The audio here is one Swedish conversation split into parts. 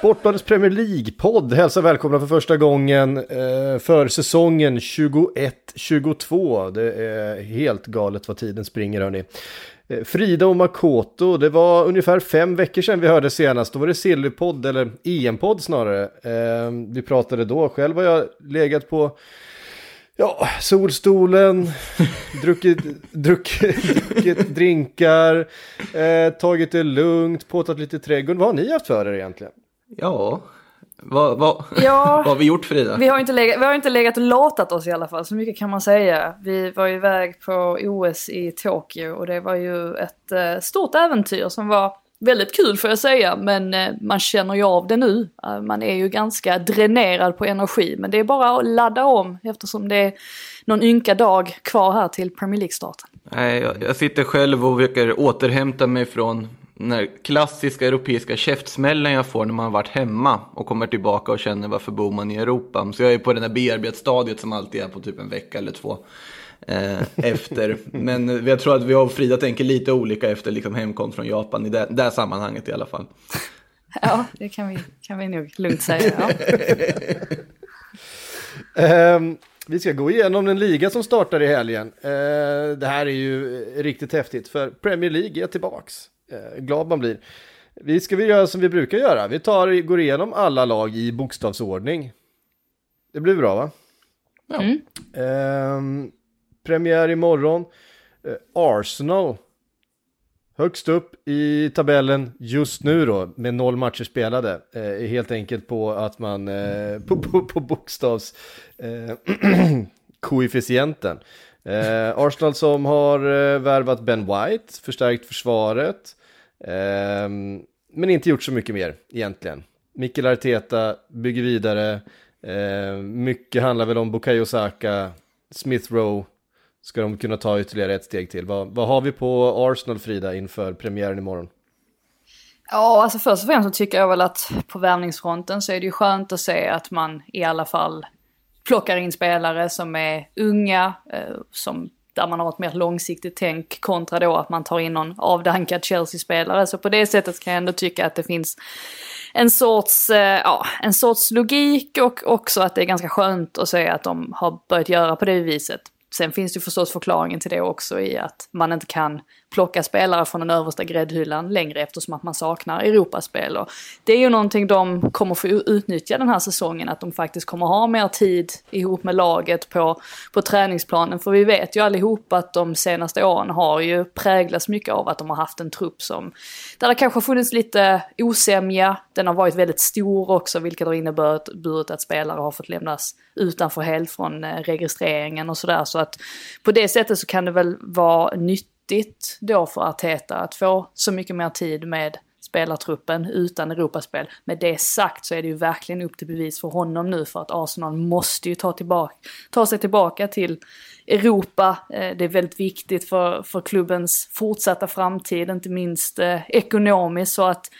Sportbladets Premier League-podd hälsar välkomna för första gången eh, för säsongen 21-22. Det är helt galet vad tiden springer hörni. Eh, Frida och Makoto, det var ungefär fem veckor sedan vi hörde senast. Då var det Sillypodd, eller EM-podd snarare. Eh, vi pratade då, själv har jag legat på Ja, solstolen, druckit, druckit, druckit drinkar, eh, tagit det lugnt, påtat lite trädgård. Vad har ni haft för er egentligen? Ja, vad, vad, Ja. vad har vi gjort Frida? Vi har, inte legat, vi har inte legat och latat oss i alla fall, så mycket kan man säga. Vi var iväg på OS i Tokyo och det var ju ett eh, stort äventyr som var väldigt kul får jag säga, men eh, man känner ju av det nu. Eh, man är ju ganska dränerad på energi, men det är bara att ladda om eftersom det är någon ynka dag kvar här till Premier League-starten. Nej, jag, jag sitter själv och försöker återhämta mig från den här klassiska europeiska käftsmällen jag får när man har varit hemma och kommer tillbaka och känner varför bor man i Europa. Så jag är på det här bearbetstadiet som alltid är på typ en vecka eller två eh, efter. Men jag tror att vi och Frida tänker lite olika efter liksom hemkomst från Japan i det, det sammanhanget i alla fall. Ja, det kan vi, kan vi nog lugnt säga. Ja. Ehm, vi ska gå igenom den liga som startar i helgen. Eh, det här är ju riktigt häftigt för Premier League är tillbaks. Eh, glad man blir. Vi ska vi göra som vi brukar göra. Vi tar, går igenom alla lag i bokstavsordning. Det blir bra va? Ja. Ehm, premiär imorgon. Eh, Arsenal. Högst upp i tabellen just nu då med noll matcher spelade. Eh, helt enkelt på att man eh, på, på, på bokstavs eh, koefficienten. Eh, Arsenal som har eh, värvat Ben White, förstärkt försvaret. Eh, men inte gjort så mycket mer egentligen. Mikkel Arteta bygger vidare. Eh, mycket handlar väl om Bukayo Saka, Smith Rowe. Ska de kunna ta ytterligare ett steg till? Vad, vad har vi på Arsenal, Frida, inför premiären imorgon? Ja, alltså först och främst så tycker jag väl att på värvningsfronten så är det ju skönt att se att man i alla fall plockar in spelare som är unga, eh, som, där man har ett mer långsiktigt tänk kontra då att man tar in någon avdankad Chelsea-spelare. Så på det sättet kan jag ändå tycka att det finns en sorts, eh, ja, en sorts logik och också att det är ganska skönt att se att de har börjat göra på det viset. Sen finns det ju förstås förklaringen till det också i att man inte kan plocka spelare från den översta gräddhyllan längre eftersom att man saknar Europaspel. Och det är ju någonting de kommer få utnyttja den här säsongen, att de faktiskt kommer ha mer tid ihop med laget på, på träningsplanen. För vi vet ju allihop att de senaste åren har ju präglats mycket av att de har haft en trupp som, där det kanske har funnits lite osämja, den har varit väldigt stor också vilket har inneburit att spelare har fått lämnas utanför helt från eh, registreringen och sådär. Så att på det sättet så kan det väl vara nyttigt då för Arteta att få så mycket mer tid med spelartruppen utan Europaspel. Med det sagt så är det ju verkligen upp till bevis för honom nu för att Arsenal måste ju ta, tillbaka, ta sig tillbaka till Europa. Eh, det är väldigt viktigt för, för klubbens fortsatta framtid, inte minst eh, ekonomiskt. Så att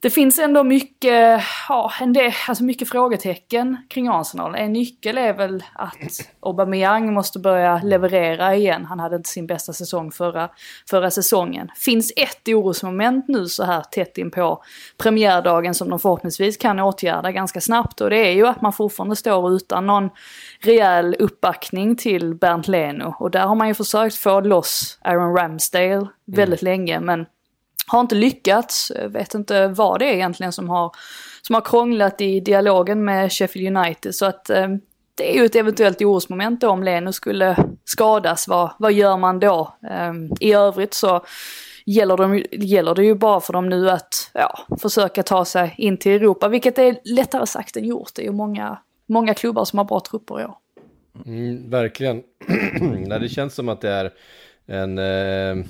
det finns ändå mycket, ja, en del, alltså mycket frågetecken kring Arsenal. En nyckel är väl att Aubameyang måste börja leverera igen. Han hade inte sin bästa säsong förra, förra säsongen. Finns ett orosmoment nu så här tätt in på premiärdagen som de förhoppningsvis kan åtgärda ganska snabbt och det är ju att man fortfarande står utan någon rejäl uppbackning till Bernt Leno och där har man ju försökt få loss Aaron Ramsdale väldigt länge men har inte lyckats. Vet inte vad det är egentligen som har, som har krånglat i dialogen med Sheffield United. Så att eh, det är ju ett eventuellt orosmoment då om Leno skulle skadas. Vad, vad gör man då? Eh, I övrigt så gäller, de, gäller det ju bara för dem nu att ja, försöka ta sig in till Europa. Vilket är lättare sagt än gjort. Det är ju många, många klubbar som har bra trupper i år. Mm, verkligen. Nej, det känns som att det är en... Eh,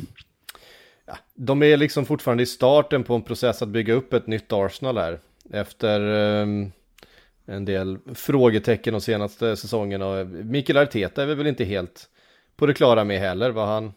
ja, de är liksom fortfarande i starten på en process att bygga upp ett nytt Arsenal här. Efter eh, en del frågetecken de senaste säsongerna. Mikael Arteta är vi väl inte helt på det klara med heller vad han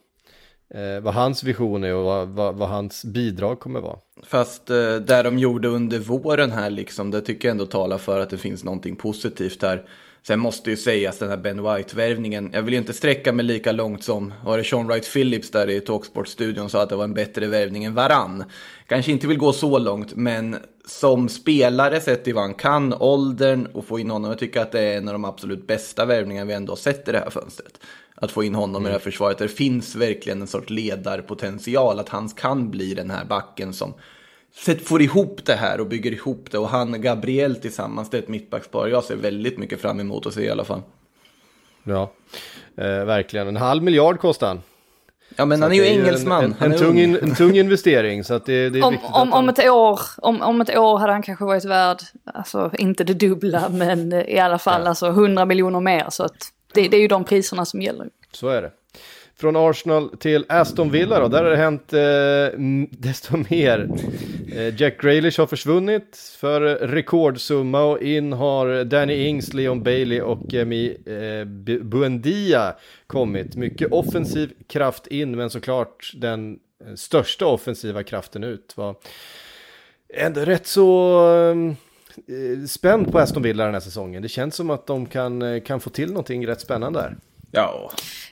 eh, vad hans vision är och vad, vad, vad, hans bidrag kommer vara. Fast eh, det de gjorde under våren här liksom, det tycker jag ändå talar för att det finns någonting positivt här. Sen måste ju sägas den här Ben White-värvningen. Jag vill ju inte sträcka mig lika långt som, var det Sean Wright Phillips där i Talksport-studion sa att det var en bättre värvning än Varann. Kanske inte vill gå så långt, men som spelare sett till vad han kan, åldern och få in honom. Jag tycker att det är en av de absolut bästa värvningar vi ändå har sett i det här fönstret. Att få in honom mm. i det här försvaret. Det finns verkligen en sorts ledarpotential, att han kan bli den här backen som får ihop det här och bygger ihop det. Och han Gabriel tillsammans, det är ett mittbackspar jag ser väldigt mycket fram emot att se i alla fall. Ja, eh, verkligen. En halv miljard kostar han. Ja men så han är ju engelsman. En, en, en, tung in, en, tung investering så att det, det är om, viktigt om, han... om, ett år, om, om ett år hade han kanske varit värd, alltså inte det dubbla men i alla fall ja. alltså 100 miljoner mer. Så att det, det är ju de priserna som gäller. Så är det. Från Arsenal till Aston Villa då, där har det hänt eh, desto mer. Eh, Jack Grealish har försvunnit för rekordsumma och in har Danny Ings, Leon Bailey och Emi eh, Buendia kommit. Mycket offensiv kraft in, men såklart den eh, största offensiva kraften ut. Var ändå rätt så ehm, eh, spänd på Aston Villa den här säsongen. Det känns som att de kan, eh, kan få till någonting rätt spännande där. Ja.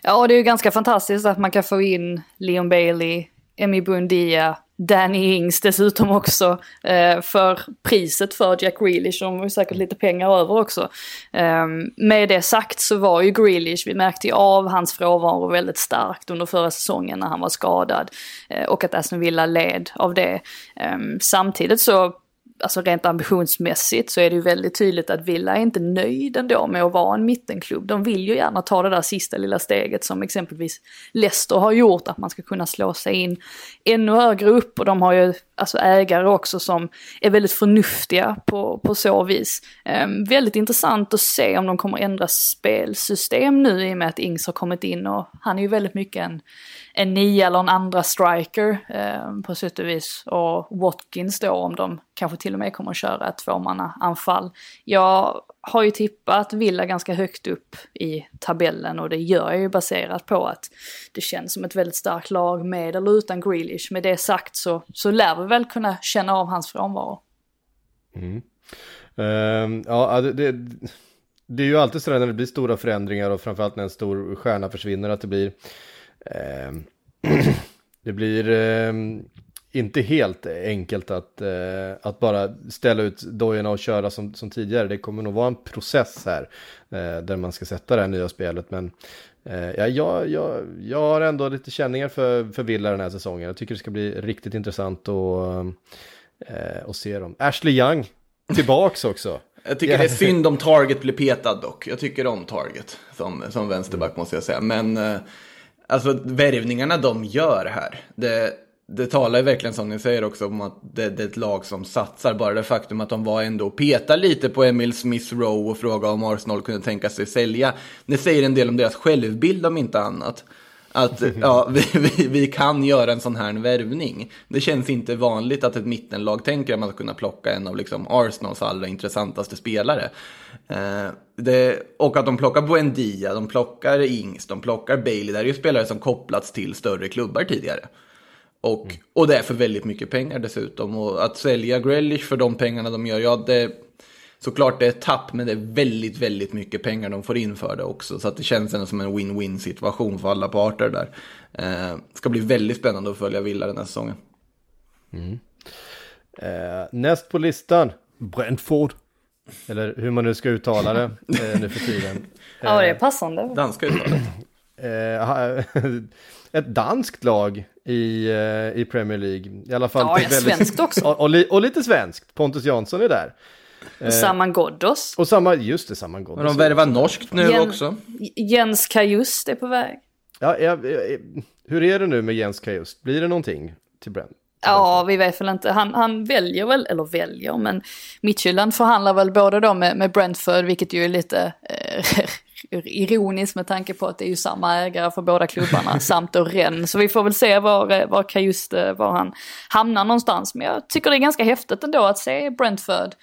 Ja, det är ju ganska fantastiskt att man kan få in Leon Bailey, Emmy Bundia, Danny Ings dessutom också. Eh, för priset för Jack Grealish, de har ju säkert lite pengar över också. Eh, med det sagt så var ju Grealish, vi märkte ju av hans frånvaro väldigt starkt under förra säsongen när han var skadad. Eh, och att Aston Villa led av det. Ehm, samtidigt så alltså rent ambitionsmässigt så är det ju väldigt tydligt att Villa är inte nöjd ändå med att vara en mittenklubb. De vill ju gärna ta det där sista lilla steget som exempelvis Leicester har gjort, att man ska kunna slå sig in ännu högre upp och de har ju alltså ägare också som är väldigt förnuftiga på, på så vis. Ehm, väldigt intressant att se om de kommer ändra spelsystem nu i och med att Ings har kommit in och han är ju väldigt mycket en en nia eller en andra striker eh, på sätt och vis. Och Watkins då om de kanske till och med kommer att köra ett tvåmanna-anfall. Jag har ju tippat Villa ganska högt upp i tabellen och det gör jag ju baserat på att det känns som ett väldigt starkt lag med eller utan Grealish. Med det sagt så, så lär vi väl kunna känna av hans frånvaro. Mm. Uh, ja, det, det, det, är ju alltid sådär när det blir stora förändringar och framförallt när en stor stjärna försvinner att det blir det blir eh, inte helt enkelt att, eh, att bara ställa ut dojorna och köra som, som tidigare. Det kommer nog vara en process här där man ska sätta det här nya spelet. Men ja, jag, jag, jag har ändå lite känningar för, för Villa den här säsongen. Jag tycker det ska bli riktigt intressant att, att se dem. Ashley Young tillbaks också. Jag tycker yeah. det är synd om Target blir petad dock. Jag tycker om Target som, som vänsterback måste jag säga. Men Alltså värvningarna de gör här. Det, det talar ju verkligen som ni säger också om att det, det, är ett lag som satsar. Bara det faktum att de var ändå och petade lite på Emil Smith Rowe och frågade om Arsenal kunde tänka sig sälja. Det säger en del om deras självbild om inte annat. Att ja, vi, vi, vi, kan göra en sån här värvning. Det känns inte vanligt att ett mittenlag tänker att man ska kunna plocka en av liksom Arsenals allra intressantaste spelare. Eh, det, och att de plockar Buendia, de plockar Ings, de plockar Bailey. Det är ju spelare som kopplats till större klubbar tidigare. Och, mm. och det är för väldigt mycket pengar dessutom. Och att sälja Grealish för de pengarna de gör, ja det Såklart det är ett tapp, men det är väldigt, väldigt mycket pengar de får in för det också. Så att det känns ändå som en win-win situation för alla parter där. Eh, ska bli väldigt spännande att följa Villa den här säsongen. Mm. Eh, näst på listan, Brentford. Eller hur man nu ska uttala det eh, nu för tiden. ja, det är passande. Danska uttalet. eh, ett danskt lag i, eh, i Premier League. I alla fall Ja, väldigt- svenskt också. och, och, li, och lite svenskt. Pontus Jansson är där. Och Saman Ghoddos. Och samma, just det, samma gång. Men de värvar norskt nu Jen- också. Jens Kajust är på väg. Ja, ja, ja, hur är det nu med Jens Kajust? Blir det någonting till Brent? Ja, vi vet väl inte. Han, han väljer väl, eller väljer, men Midtjylland förhandlar väl både då med, med Brentford, vilket ju är lite eh, ironiskt med tanke på att det är ju samma ägare för båda klubbarna, samt då Rennes. Så vi får väl se var, eh, var Kajust, eh, var han hamnar någonstans. Men jag tycker det är ganska häftigt ändå att se Brentford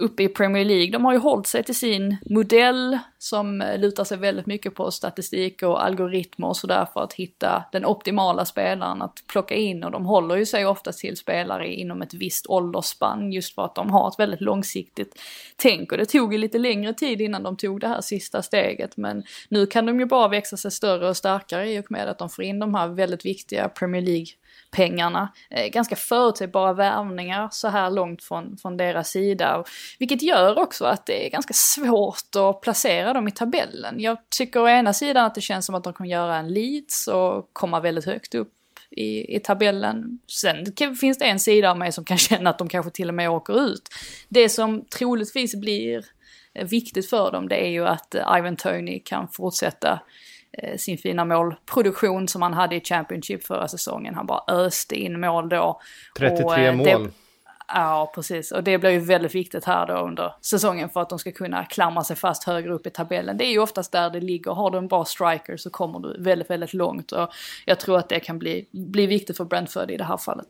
uppe i Premier League. De har ju hållit sig till sin modell som lutar sig väldigt mycket på statistik och algoritmer och sådär för att hitta den optimala spelaren att plocka in. Och de håller ju sig oftast till spelare inom ett visst åldersspann just för att de har ett väldigt långsiktigt tänk. Och det tog ju lite längre tid innan de tog det här sista steget. Men nu kan de ju bara växa sig större och starkare i och med att de får in de här väldigt viktiga Premier League pengarna. Eh, ganska förutsägbara värvningar så här långt från, från deras sida. Och, vilket gör också att det är ganska svårt att placera dem i tabellen. Jag tycker å ena sidan att det känns som att de kommer göra en Leeds och komma väldigt högt upp i, i tabellen. Sen kan, finns det en sida av mig som kan känna att de kanske till och med åker ut. Det som troligtvis blir eh, viktigt för dem det är ju att eh, Ivan Tony kan fortsätta eh, sin fina målproduktion som han hade i Championship förra säsongen. Han bara öste in mål då. 33 Och, eh, mål. Det, ja, precis. Och det blir ju väldigt viktigt här då under säsongen för att de ska kunna klamra sig fast högre upp i tabellen. Det är ju oftast där det ligger. Har du en bra striker så kommer du väldigt, väldigt långt. Och jag tror att det kan bli, bli viktigt för Brentford i det här fallet.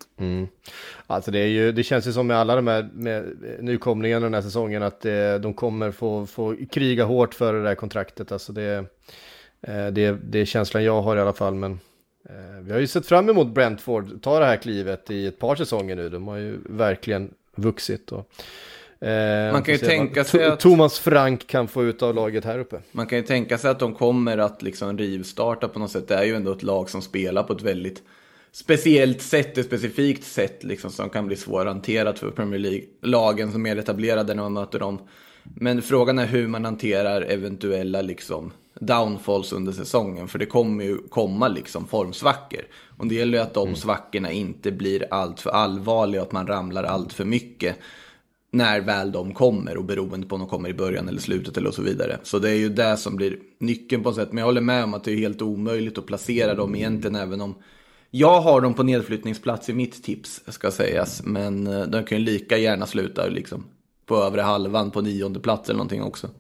Alltså det, är ju, det känns ju som med alla de här med nykomlingarna den här säsongen att eh, de kommer få, få kriga hårt för det där kontraktet. Alltså det, eh, det, det är känslan jag har i alla fall. Men eh, vi har ju sett fram emot Brentford ta det här klivet i ett par säsonger nu. De har ju verkligen vuxit. Och, eh, Man kan ju tänka sig To- att- Thomas Frank kan få ut av laget här uppe. Man kan ju tänka sig att de kommer att liksom rivstarta på något sätt. Det är ju ändå ett lag som spelar på ett väldigt speciellt sätt, ett specifikt sätt liksom, som kan bli svårhanterat för Premier League-lagen som är etablerade när man möter dem. Men frågan är hur man hanterar eventuella liksom, downfalls under säsongen. För det kommer ju komma liksom, formsvackor. Och det gäller ju att de svackorna inte blir allt för allvarliga och att man ramlar allt för mycket när väl de kommer och beroende på om de kommer i början eller slutet eller så vidare. Så det är ju det som blir nyckeln på något sätt. Men jag håller med om att det är helt omöjligt att placera dem egentligen även om jag har dem på nedflyttningsplats i mitt tips ska sägas. Men eh, de kan ju lika gärna sluta liksom på övre halvan på nionde plats eller någonting också.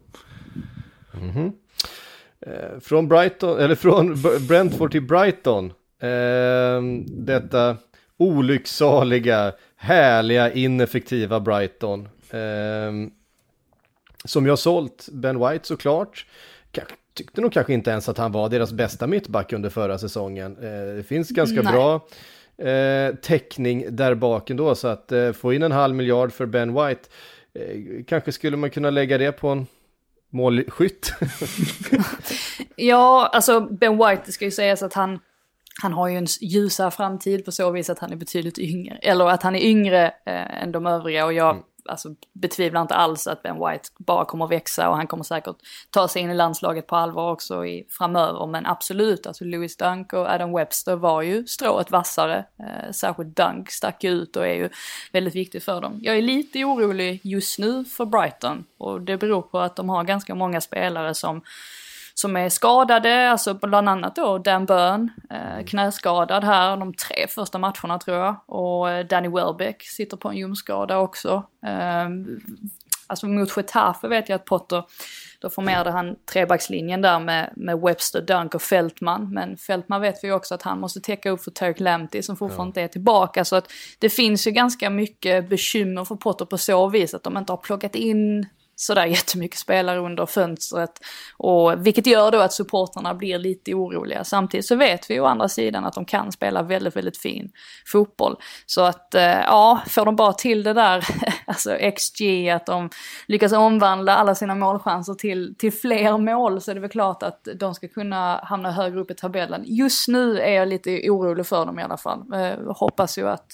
Eh, Från Brighton, eller från Brentford till Brighton. Eh, detta olycksaliga, härliga, ineffektiva Brighton. Eh, som jag sålt Ben White såklart. Kanske- Tyckte nog kanske inte ens att han var deras bästa mittback under förra säsongen. Eh, det finns ganska Nej. bra eh, täckning där bak ändå. Så att eh, få in en halv miljard för Ben White. Eh, kanske skulle man kunna lägga det på en målskytt. Ja, alltså Ben White, det ska ju sägas att han, han har ju en ljusare framtid på så vis att han är betydligt yngre. Eller att han är yngre eh, än de övriga och jag alltså, betvivlar inte alls att Ben White bara kommer att växa och han kommer säkert ta sig in i landslaget på allvar också i, framöver. Men absolut, alltså Louis Dunk och Adam Webster var ju strået vassare. Eh, särskilt Dunk stack ut och är ju väldigt viktig för dem. Jag är lite orolig just nu för Brighton och det beror på att de har ganska många spelare som som är skadade, alltså bland annat då Dan Burn, eh, knäskadad här de tre första matcherna tror jag. Och eh, Danny Welbeck sitter på en ljumskada också. Eh, alltså mot Getafe vet jag att Potter, då formerade han trebackslinjen där med, med Webster, Dunk och Fältman. Men Fältman vet vi ju också att han måste täcka upp för Tarek Lamptey som fortfarande inte är tillbaka. Så att det finns ju ganska mycket bekymmer för Potter på så vis att de inte har plockat in sådär jättemycket spelare under fönstret. Och, vilket gör då att supportrarna blir lite oroliga. Samtidigt så vet vi å andra sidan att de kan spela väldigt, väldigt fin fotboll. Så att, eh, ja, får de bara till det där alltså XG, att de lyckas omvandla alla sina målchanser till, till fler mål så är det väl klart att de ska kunna hamna högre upp i tabellen. Just nu är jag lite orolig för dem i alla fall. Eh, hoppas ju att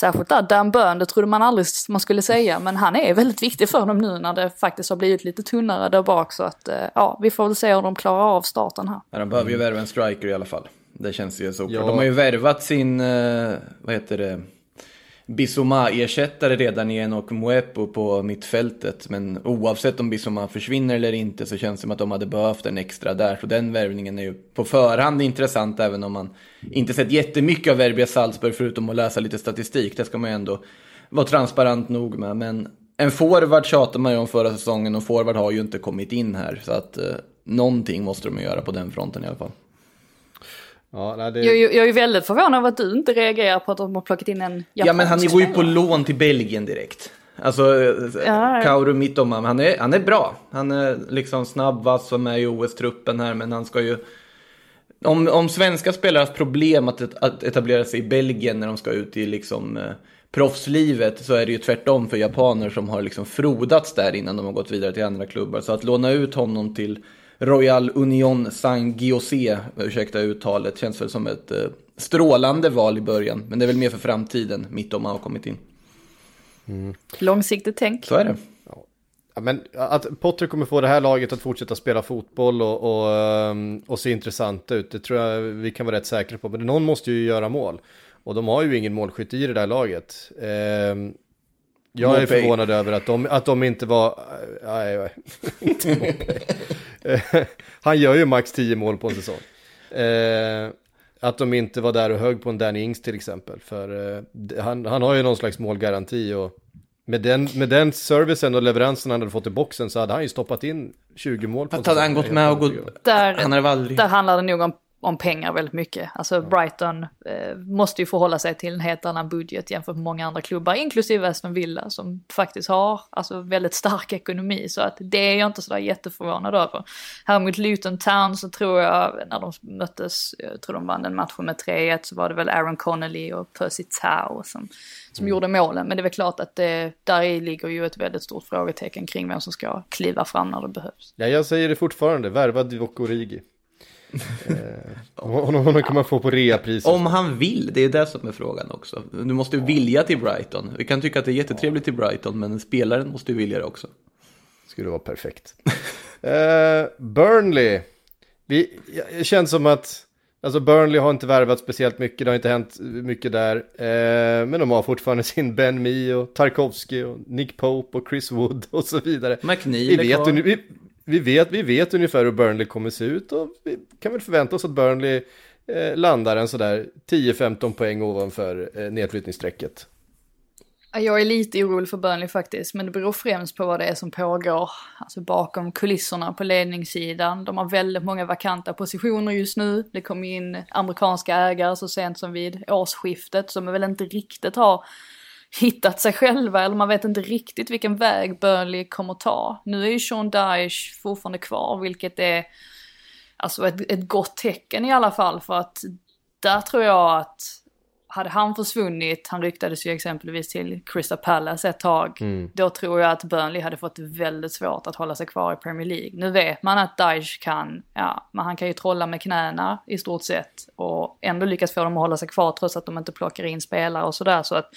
Särskilt där, Dan Burn, det trodde man aldrig man skulle säga, men han är väldigt viktig för dem nu när det faktiskt har blivit lite tunnare där bak. Så att, eh, ja, vi får väl se hur de klarar av starten här. Ja, de behöver ju värva en striker i alla fall. Det känns ju så. Ja. De har ju värvat sin, eh, vad heter det, Bissoma-ersättare redan i och Muepo på mittfältet. Men oavsett om Bissoma försvinner eller inte så känns det som att de hade behövt en extra där. Så den värvningen är ju på förhand intressant även om man inte sett jättemycket av Verbia Salzburg förutom att läsa lite statistik. Det ska man ju ändå vara transparent nog med. Men en forward tjatade man ju om förra säsongen och forward har ju inte kommit in här. Så att eh, någonting måste de ju göra på den fronten i alla fall. Ja, nej, det... Jag, jag, är väldigt förvånad över att du inte reagerar på att de har plockat in en japansk Ja men han går ju på lån till Belgien direkt. Alltså, Ja. Kauru Mitoma, han är, han är bra. Han är liksom snabb, vass och med i OS-truppen här, men han ska ju... Om, om svenska spelare har problem att, att etablera sig i Belgien när de ska ut i liksom eh, proffslivet så är det ju tvärtom för japaner som har liksom frodats där innan de har gått vidare till andra klubbar. Så att låna ut honom till Royal Union Saint-Giosé, ursäkta uttalet, känns väl som ett eh, strålande val i början. Men det är väl mer för framtiden, Mittoma har kommit in. Långsiktigt tänk. Så är det. Ja, men att Potter kommer få det här laget att fortsätta spela fotboll och, och, ehm, och se intressanta ut, det tror jag vi kan vara rätt säkra på. Men någon måste ju göra mål. Och de har ju ingen målskytt i det där laget. Jag är Mopey. förvånad över att de, att de inte var... Nej, nej, inte Han gör ju max 10 mål på en säsong. Eh, att de inte var där och hög på en Danny Ings till exempel. För eh, han, han har ju någon slags målgaranti och med den, med den servicen och leveransen han hade fått i boxen så hade han ju stoppat in 20 mål på Att hade han gått med och gått... Där, Han hade väl aldrig... där handlar det nog om, om pengar väldigt mycket. Alltså Brighton eh, måste ju förhålla sig till en helt annan budget jämfört med många andra klubbar, inklusive Aston Villa som faktiskt har alltså, väldigt stark ekonomi. Så att det är jag inte sådär jätteförvånad över. Här mot Luton Town så tror jag, när de möttes, jag tror de vann den matchen med 3-1, så var det väl Aaron Connolly och Percy Tau som, som gjorde målen. Men det är väl klart att det, där i ligger ju ett väldigt stort frågetecken kring vem som ska kliva fram när det behövs. Ja, jag säger det fortfarande, värva Divock Origi. Eh, honom, honom kan man få på reapriset. Om han vill, det är det som är frågan också. Du måste vilja till Brighton. Vi kan tycka att det är jättetrevligt till Brighton, men spelaren måste ju vilja det också. Skulle vara perfekt. eh, Burnley. Vi, det känns som att alltså Burnley har inte värvat speciellt mycket. Det har inte hänt mycket där. Eh, men de har fortfarande sin Ben Mee och Tarkovsky och Nick Pope och Chris Wood och så vidare. McNeil vi vet, vi, vi, vet, vi vet ungefär hur Burnley kommer se ut och vi kan väl förvänta oss att Burnley eh, landar en sådär 10-15 poäng ovanför eh, nedflyttningsstrecket. Jag är lite orolig för Burnley faktiskt, men det beror främst på vad det är som pågår alltså bakom kulisserna på ledningssidan. De har väldigt många vakanta positioner just nu. Det kom in amerikanska ägare så sent som vid årsskiftet som väl inte riktigt har hittat sig själva eller man vet inte riktigt vilken väg Burnley kommer ta. Nu är ju Sean Dyche fortfarande kvar, vilket är alltså ett, ett gott tecken i alla fall för att där tror jag att hade han försvunnit, han ryktades ju exempelvis till Crystal Palace ett tag, då tror jag att Burnley hade fått väldigt svårt att hålla sig kvar i Premier League. Nu vet man att Daesh kan, ja, men han kan ju trolla med knäna i stort sett och ändå lyckas få dem att hålla sig kvar trots att de inte plockar in spelare och sådär. Så att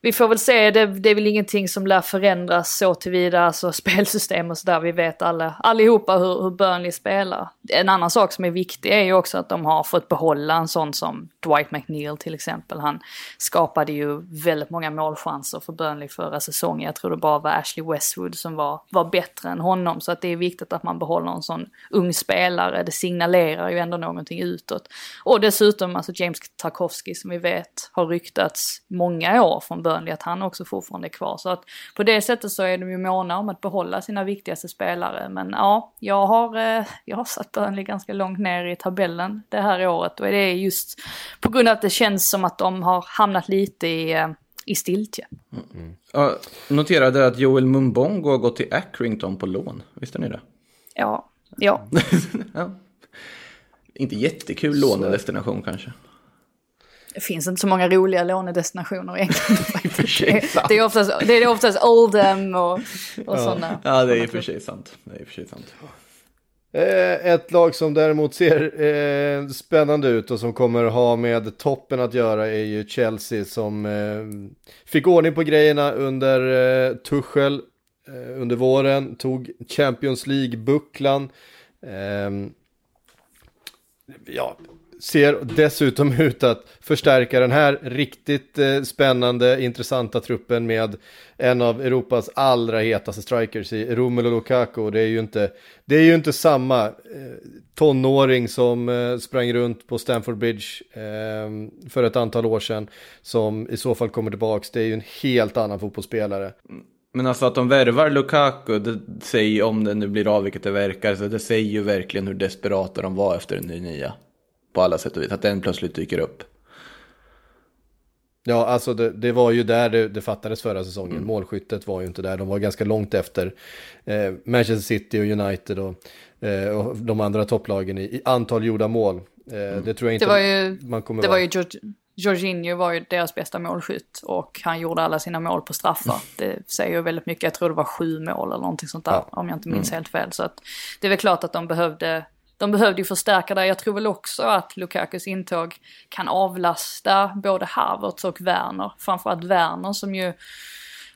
vi får väl se, det, det är väl ingenting som lär förändras så tillvida, alltså spelsystem och sådär. Vi vet alla, allihopa hur, hur Burnley spelar. En annan sak som är viktig är ju också att de har fått behålla en sån som Dwight McNeil till exempel. Han skapade ju väldigt många målchanser för Burnley förra säsongen. Jag tror det bara var Ashley Westwood som var, var bättre än honom. Så att det är viktigt att man behåller en sån ung spelare. Det signalerar ju ändå någonting utåt. Och dessutom alltså James Tarkovsky som vi vet har ryktats många år från Burnley att han också fortfarande är kvar. Så att på det sättet så är de ju måna om att behålla sina viktigaste spelare. Men ja, jag har, eh, jag har satt Burnley ganska långt ner i tabellen det här året och det är just på grund av att det känns som att de har hamnat lite i, eh, i stiltje. Ja, noterade att Joel Mumbongo har gått till Accrington på lån. Visste ni det? Ja, ja. ja. Inte jättekul lånedestination kanske. Det finns inte så många roliga lånedestinationer egentligen. sig sant. det, är oftast, det är oftast Oldham och, och sådana. Ja, det är i och för sig sant. Det är i och för sig sant. Eh, Ett lag som däremot ser eh, spännande ut och som kommer ha med toppen att göra är ju Chelsea som eh, fick ordning på grejerna under eh, Tuchel eh, under våren, tog Champions League-bucklan. Ehm, ja, ser dessutom ut att förstärka den här riktigt eh, spännande, intressanta truppen med en av Europas allra hetaste strikers i Romelu Lukaku. Det är ju inte, det är ju inte samma eh, tonåring som eh, sprang runt på Stamford Bridge eh, för ett antal år sedan som i så fall kommer tillbaka. Det är ju en helt annan fotbollsspelare. Men alltså att de värvar Lukaku, det säger om det nu blir av vilket det verkar, så det säger ju verkligen hur desperata de var efter en ny nia. På alla sätt och vis, att den plötsligt dyker upp. Ja, alltså det, det var ju där det, det fattades förra säsongen. Målskyttet var ju inte där. De var ganska långt efter eh, Manchester City och United och, eh, och de andra topplagen i, i antal gjorda mål. Eh, Det tror jag inte Det var ju, man kommer det vara. var ju Georg, Jorginho var ju deras bästa målskytt och han gjorde alla sina mål på straffar. Det säger ju väldigt mycket, jag tror det var sju mål eller någonting sånt där Ja. om jag inte minns helt fel. Så att det är väl klart att de behövde, de behövde ju förstärka där. Jag tror väl också att Lukakus intåg kan avlasta både Havertz och Werner. Framförallt Werner som ju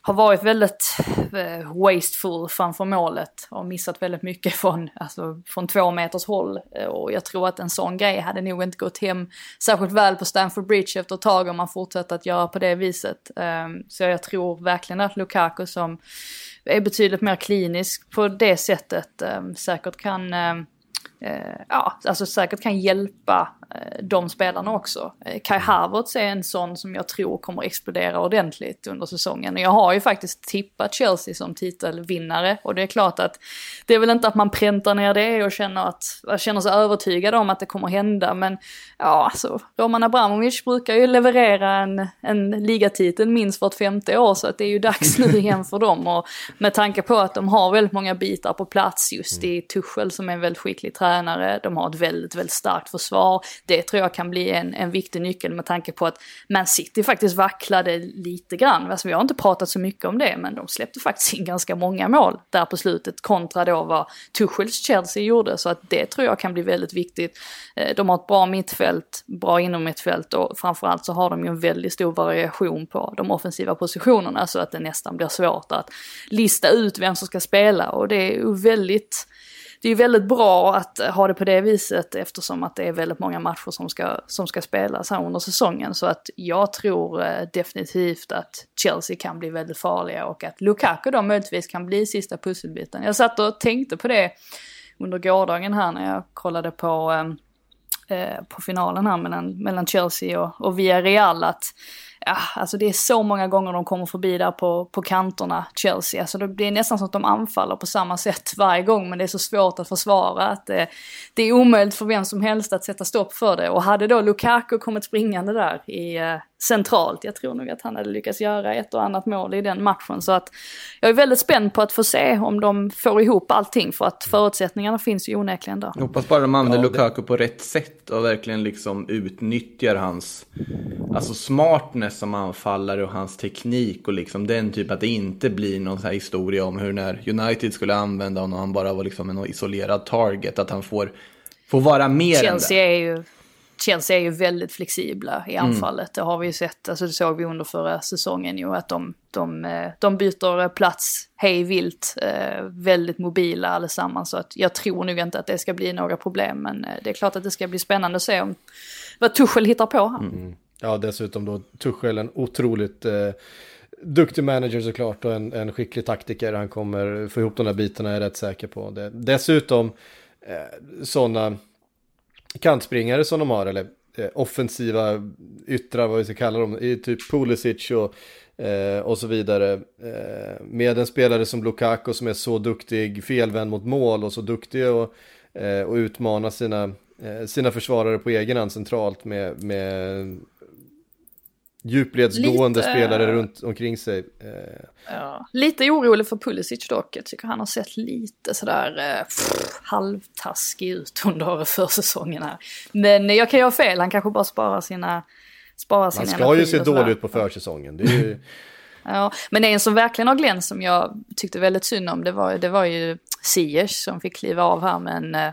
har varit väldigt eh, wasteful framför målet och missat väldigt mycket från, alltså, från två meters håll. Eh, och jag tror att en sån grej hade nog inte gått hem särskilt väl på Stamford Bridge efter ett tag om man fortsätter att göra på det viset. Ehm, så jag tror verkligen att Lukaku som är betydligt mer klinisk på det sättet ehm, säkert kan ehm, ja, alltså säkert kan hjälpa eh, de spelarna också. Eh, Kai Havertz är en sån som jag tror kommer explodera ordentligt under säsongen. Jag har ju faktiskt tippat Chelsea som titelvinnare och det är klart att det är väl inte att man präntar ner det och känner, att, känner sig övertygad om att det kommer hända men ja, alltså Roman Abramovic brukar ju leverera en, en ligatitel minst vart femte år så att det är ju dags nu igen för dem och med tanke på att de har väldigt många bitar på plats just i Tuchel som är en väldigt skicklig tränare, de har ett väldigt, väldigt starkt försvar. Det tror jag kan bli en, en viktig nyckel med tanke på att Man City faktiskt vacklade lite grann. Alltså, vi har inte pratat så mycket om det, men de släppte faktiskt in ganska många mål där på slutet kontra då vad Tuchels Chelsea gjorde. Så att det tror jag kan bli väldigt viktigt. Eh, de har ett bra mittfält, bra inom mittfält och framförallt så har de ju en väldigt stor variation på de offensiva positionerna så att det nästan blir svårt att lista ut vem som ska spela och det är ju väldigt det är ju väldigt bra att eh, ha det på det viset eftersom att det är väldigt många matcher som ska, som ska spelas här under säsongen. Så att jag tror eh, definitivt att Chelsea kan bli väldigt farliga och att Lukaku då möjligtvis kan bli sista pusselbiten. Jag satt och tänkte på det under gårdagen här när jag kollade på, eh, eh på finalen här mellan, mellan Chelsea och, och Villarreal att ja, alltså det är så många gånger de kommer förbi där på, på kanterna, Chelsea. Alltså det blir nästan som att de anfaller på samma sätt varje gång, men det är så svårt att försvara att det, det är omöjligt för vem som helst att sätta stopp för det. Och hade då Lukaku kommit springande där i eh, centralt, jag tror nog att han hade lyckats göra ett och annat mål i den matchen. Så att jag är väldigt spänd på att få se om de får ihop allting, för att förutsättningarna finns ju onekligen där. Jag hoppas bara de använder Ja, Lukaku på rätt sätt och verkligen liksom utnyttjar hans alltså smartness som anfallare och hans teknik och liksom den typ att det inte blir någon så här historia om hur när United skulle använda honom och han bara var liksom en isolerad target att han får, får vara mer Chelsea än det. är ju Chelsea är ju väldigt flexibla i Mm. anfallet. Det har vi ju sett, alltså det såg vi under förra säsongen ju, att de, de, eh, de byter plats hej vilt, eh, väldigt mobila allesammans. Så att jag tror nog inte att det ska bli några problem, men eh, det är klart att det ska bli spännande att se om vad Tuchel hittar på. Mm. Ja, dessutom då Tuchel, en otroligt eh, duktig manager såklart och en, en skicklig taktiker. Han kommer få ihop de där bitarna, är jag rätt säker på. Det. Dessutom eh, sådana kantspringare som de har, eller eh, offensiva yttrar, vad vi ska kalla dem, i typ Pulisic och, eh, och så vidare. Eh, med en spelare som Lukaku som är så duktig, felvänd mot mål och så duktig och, eh, och utmana sina, eh, sina försvarare på egen hand centralt med, med djupledsgående Lite- spelare runt omkring sig. Eh, Ja. Lite orolig för Pulisic dock. Jag tycker han har sett lite sådär eh, pff, halvtaskig ut under försäsongen här. Men jag kan ju ha fel, han kanske bara sparar sina, spara sin Han ska ju se dålig ut på försäsongen. Det är ju... Ja, men en som verkligen har glänst som jag tyckte väldigt synd om det var, det var ju Ziyech som fick kliva av här med en, eh,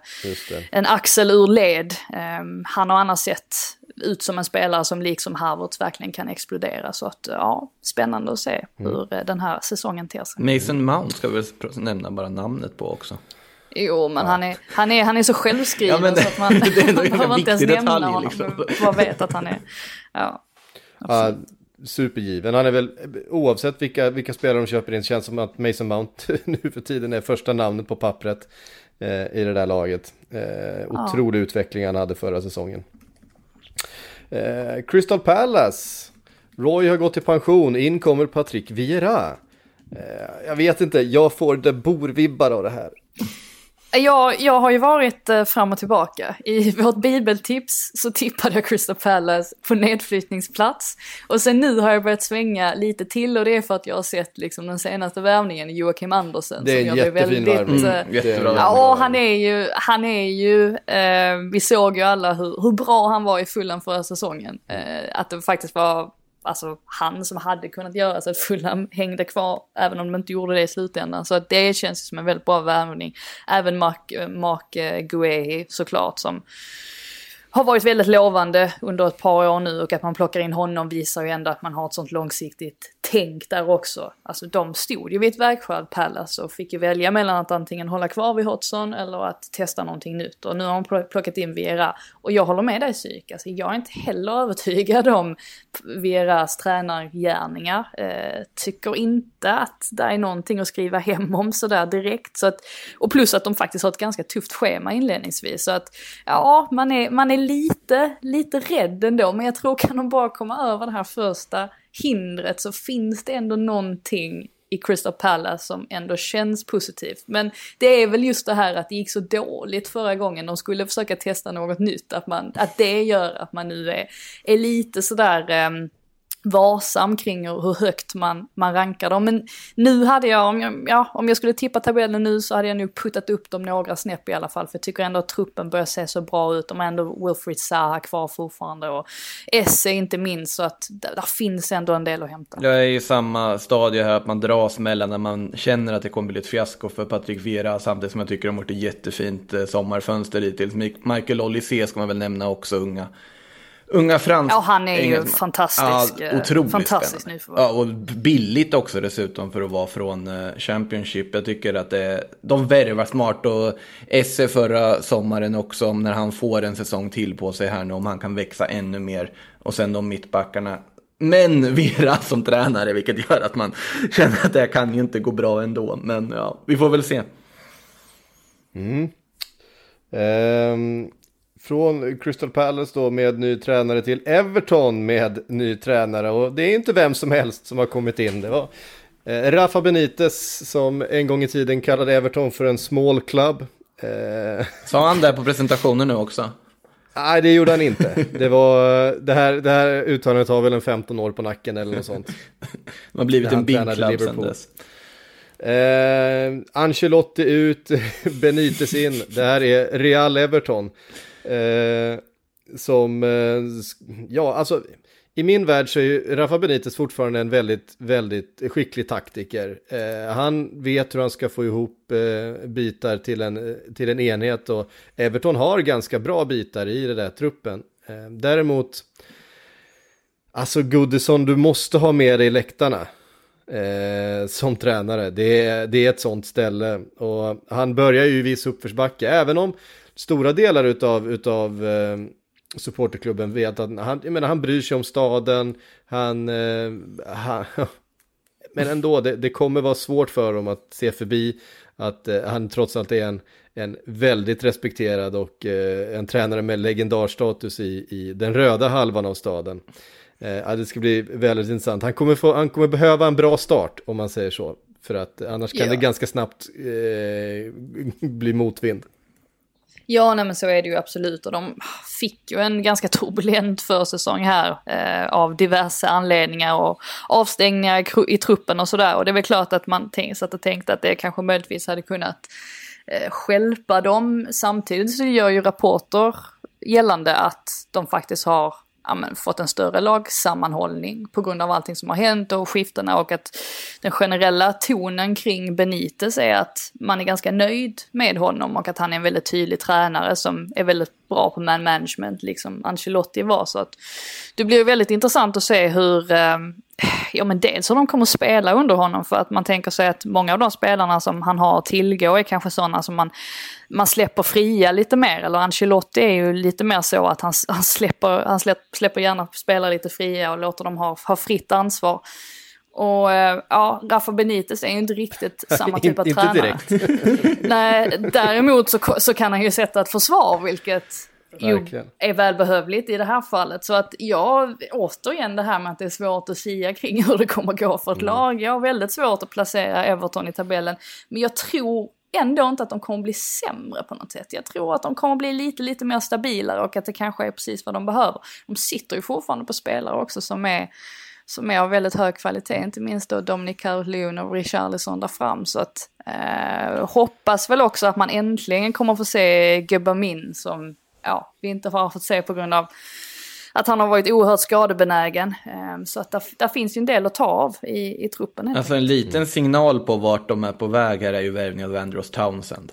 en axel ur led. Ehm, han har annars sett ut som en spelare som liksom Havertz verkligen kan explodera. Så att ja, spännande att se Mm. hur eh, den här säsongen ter sig. Mason Mount ska vi väl nämna bara namnet på också. Jo, men han, är, han, är, han är så självskriven Ja, men det- så att man, det är ändå en behöver inte ens nämna detalj, honom. liksom. Bara vet att han är... Ja. Ja, supergiven. Han är väl, oavsett vilka, vilka spelare de köper in, känns som att Mason Mount nu för tiden är första namnet på pappret eh, i det där laget. Eh, otrolig utveckling han hade förra säsongen. Eh, Crystal Palace. Roy har gått i pension, in kommer Patrick Vieira. Eh, jag vet inte, jag får det borvibbar av det här. Jag, jag har ju varit eh, fram och tillbaka. I vårt bibeltips så tippade jag Crystal Palace på nedflyttningsplats. Och sen nu har jag börjat svänga lite till och det är för att jag har sett liksom, den senaste värvningen, Joakim Andersen. Det är som en jag blev jättefin väldigt, eh, Mm, jättebra. Ja, han är ju, han är ju, eh, vi såg ju alla hur, hur bra han var i fullan förra säsongen. Eh, att det faktiskt var, alltså han som hade kunnat göra så att Fulham hängde kvar, även om de inte gjorde det i slutändan. Så att det känns som en väldigt bra värvning. Även Mark, eh, Mark eh, Guehi såklart som har varit väldigt lovande under ett par år nu och att man plockar in honom visar ju ändå att man har ett sånt långsiktigt tänk där också. Alltså de stod ju vid ett vägskäl, Palace, och fick ju välja mellan att antingen hålla kvar vid Hodgson eller att testa någonting nytt. Och nu har de plockat in Viera. Och jag håller med dig Psyk, alltså jag är inte heller övertygad om Vieras tränargärningar. Eh, tycker inte att det är någonting att skriva hem om sådär direkt. Så att, och plus att de faktiskt har ett ganska tufft schema inledningsvis. Så att ja, man är, man är lite, lite rädd ändå. Men jag tror kan de bara komma över det här första hindret så finns det ändå någonting i Crystal Palace som ändå känns positivt. Men det är väl just det här att det gick så dåligt förra gången de skulle försöka testa något nytt. Att, man, att det gör att man nu är, är lite sådär um, varsam kring hur högt man, man rankar dem. Men nu hade jag om, jag, ja, om jag skulle tippa tabellen nu så hade jag nog puttat upp dem några snäpp i alla fall. För jag tycker ändå att truppen börjar se så bra ut. De har ändå Wilfried Zaha kvar fortfarande och Esse inte minst. Så att där, där finns ändå en del att hämta. Jag är i samma stadie här att man dras mellan när man känner att det kommer bli ett fiasko för Patrik Vera samtidigt som jag tycker de har gjort ett jättefint eh, sommarfönster hittills. Michael Olysee ska man väl nämna också, unga. Unga frans... Ja, han är ju engelsman. fantastisk, eh, otroligt fantastisk spännande. Ja, och billigt också dessutom för att vara från eh, Championship. Jag tycker att det, de värvar smart och Esse förra sommaren också när han får en säsong till på sig här nu om han kan växa ännu mer. Och sen de mittbackarna. Men Vera som tränare, vilket gör att man känner att det här kan ju inte gå bra ändå. Men ja, vi får väl se. Ehm, från Crystal Palace då med ny tränare till Everton med ny tränare. Och det är inte vem som helst som har kommit in. Det var eh, Rafa Benitez som en gång i tiden kallade Everton för en small club. Eh, Sa han det på presentationen nu också? nej, det gjorde han inte. Det, var, det, här, det här uttalandet har väl en 15 år på nacken eller något sånt. De har blivit en big club Liverpool. dess. Eh, Ancelotti ut, Benitez in. Det här är Real Everton. Eh, som, eh, ja alltså i min värld så är ju Rafa Benitez fortfarande en väldigt, väldigt skicklig taktiker. Eh, han vet hur han ska få ihop eh, bitar till en, till en enhet och Everton har ganska bra bitar i den där truppen. Eh, däremot, alltså Goodison, du måste ha med dig läktarna eh, som tränare. Det är, det är ett sånt ställe. Och han börjar ju i viss uppförsbacke, även om stora delar utav, utav eh, supporterklubben vet att han, jag menar, han bryr sig om staden, han, eh, han men ändå, det, det kommer vara svårt för dem att se förbi att eh, han trots allt är en, en väldigt respekterad och eh, en tränare med legendarstatus i, i den röda halvan av staden. Eh, det ska bli väldigt intressant. Han kommer, få, han kommer behöva en bra start om man säger så. För att annars kan Ja. det ganska snabbt eh, bli motvind. Ja, nej men så är det ju absolut. Och de fick ju en ganska turbulent försäsong här eh, av diverse anledningar och avstängningar i, truppen och sådär. Och det är väl klart att man satt och tänkte att det kanske möjligtvis hade kunnat eh, stjälpa dem. Samtidigt så gör ju rapporter gällande att de faktiskt har ja, men, fått en större lagsammanhållning på grund av allting som har hänt och skiftena och att den generella tonen kring Benitez är att man är ganska nöjd med honom och att han är en väldigt tydlig tränare som är väldigt bra på man management, liksom Ancelotti var. Så att det blir väldigt intressant att se hur, eh, ja men dels hur de kommer att spela under honom för att man tänker sig att många av de spelarna som han har att tillgå är kanske sådana som man, man släpper fria lite mer. Eller Ancelotti är ju lite mer så att han, han, släpper, han släpper, släpper gärna spelare lite fria och låter dem ha, ha fritt ansvar. Och eh, ja, Rafa Benitez är ju inte riktigt samma typ av inte tränare. direkt. Nej, däremot så, så kan han ju sätta ett försvar, vilket ju Verkligen. är välbehövligt i det här fallet. Så att jag, återigen det här med att det är svårt att sia kring hur det kommer gå för ett lag. Jag har väldigt svårt att placera Everton i tabellen. Men jag tror ändå inte att de kommer bli sämre på något sätt. Jag tror att de kommer bli lite, lite mer stabilare och att det kanske är precis vad de behöver. De sitter ju fortfarande på spelare också som är som är av väldigt hög kvalitet, inte minst då Dominic Calhoun och Richarlison där fram. Så att eh, hoppas väl också att man äntligen kommer få se Gubbamin som ja, vi inte har fått se på grund av att han har varit oerhört skadebenägen. Eh, så att där, där finns ju en del att ta av i, i truppen. Alltså en liten signal på vart de är på väg här är ju värvningen av Andros Townsend.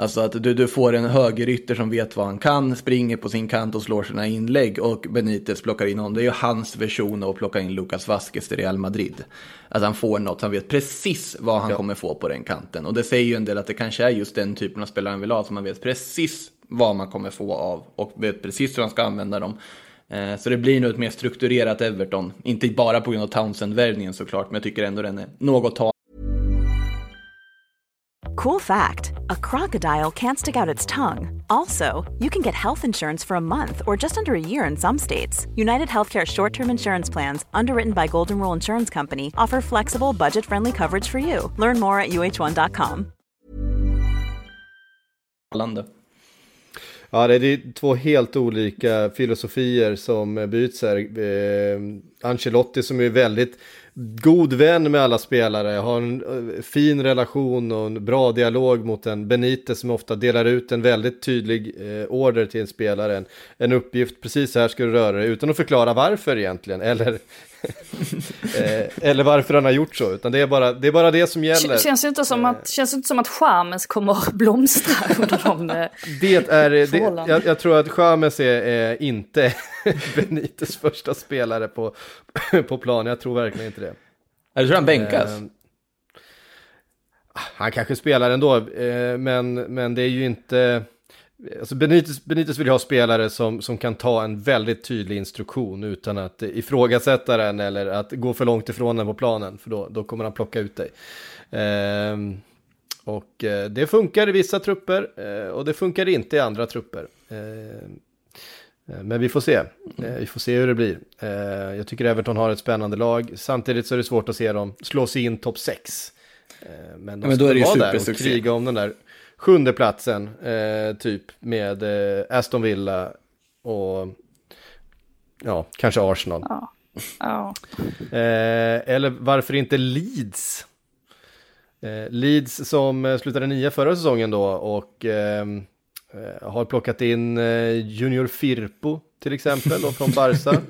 Alltså att du, du får en högerytter som vet vad han kan, springer på sin kant och slår sina inlägg och Benitez plockar in honom. Det är ju hans version av att plocka in Lucas Vasquez till Real Madrid. Att han får något, han vet precis vad han kommer få på den kanten. Och det säger ju en del att det kanske är just den typen av spelare han vill ha, som man vet precis vad man kommer få av och vet precis hur han ska använda dem. Eh, Så det blir nog ett mer strukturerat Everton. Inte bara på grund av Townsend-värvningen såklart, men jag tycker ändå den är något ta Cool fact a crocodile can't stick out its tongue. Also, you can get health insurance for a month or just under a year in some states. United Healthcare short term insurance plans, underwritten by Golden Rule Insurance Company, offer flexible, budget friendly coverage for you. Learn more at uh1.com. Ja, det är två helt olika filosofier som byts här. Eh, Ancelotti som är väldigt god vän med alla spelare, har en eh, fin relation och en bra dialog mot en Benitez som ofta delar ut en väldigt tydlig eh, order till en spelare, en, en uppgift, precis så här ska du röra dig, utan att förklara varför egentligen, eller, eller varför han har gjort så, utan det är bara det, är bara det som gäller. Kän- Känns ju inte som att, känns inte som att Chamez kommer att blomstra under de... eh, Det är, det, jag, jag tror att Chamez är, är inte Benites första spelare på, på plan, jag tror verkligen inte det. Jag tror han bänkas. Eh, han kanske spelar ändå, eh, men, men det är ju inte... Alltså Benitez, Benitez vill ju ha spelare som, som kan ta en väldigt tydlig instruktion utan att ifrågasätta den eller att gå för långt ifrån den på planen, för då, då kommer han plocka ut dig. Ehm, och eh, det funkar i vissa trupper eh, och det funkar inte i andra trupper. Ehm, eh, men vi får se. Vi får se hur det blir. Jag tycker Everton har ett spännande lag. Samtidigt så är det svårt att se dem slå sig in topp 6. Men de Ja, men då ska är det ju vara där och kriga om den där sjunde platsen. eh, Typ med eh, Aston Villa och ja, kanske Arsenal. Ja. Eh, eller varför inte Leeds? Eh, Leeds som eh, slutade nia förra säsongen då och ehm, eh, har plockat in Junior Firpo till exempel då från Barca.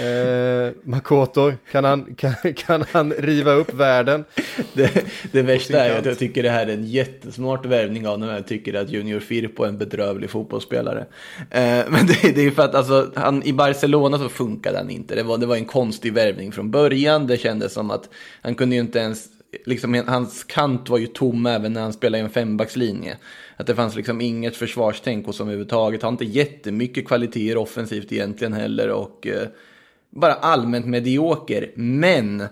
eh, Makoto, kan han, kan, kan han riva upp världen? Det, det värsta är att jag tycker det här är en jättesmart värvning av när jag tycker att Junior Firpo är en bedrövlig fotbollsspelare. Eh, men det, det är ju för att alltså, han, i Barcelona så funkade han inte. Det var, det var en konstig värvning från början. Det kändes som att han kunde ju inte ens, liksom, hans kant var ju tom även när han spelade i en fembackslinje. Att det fanns liksom inget försvarstänk hos honom överhuvudtaget. Han har inte jättemycket kvaliteter offensivt egentligen heller och eh, bara allmänt medioker. Men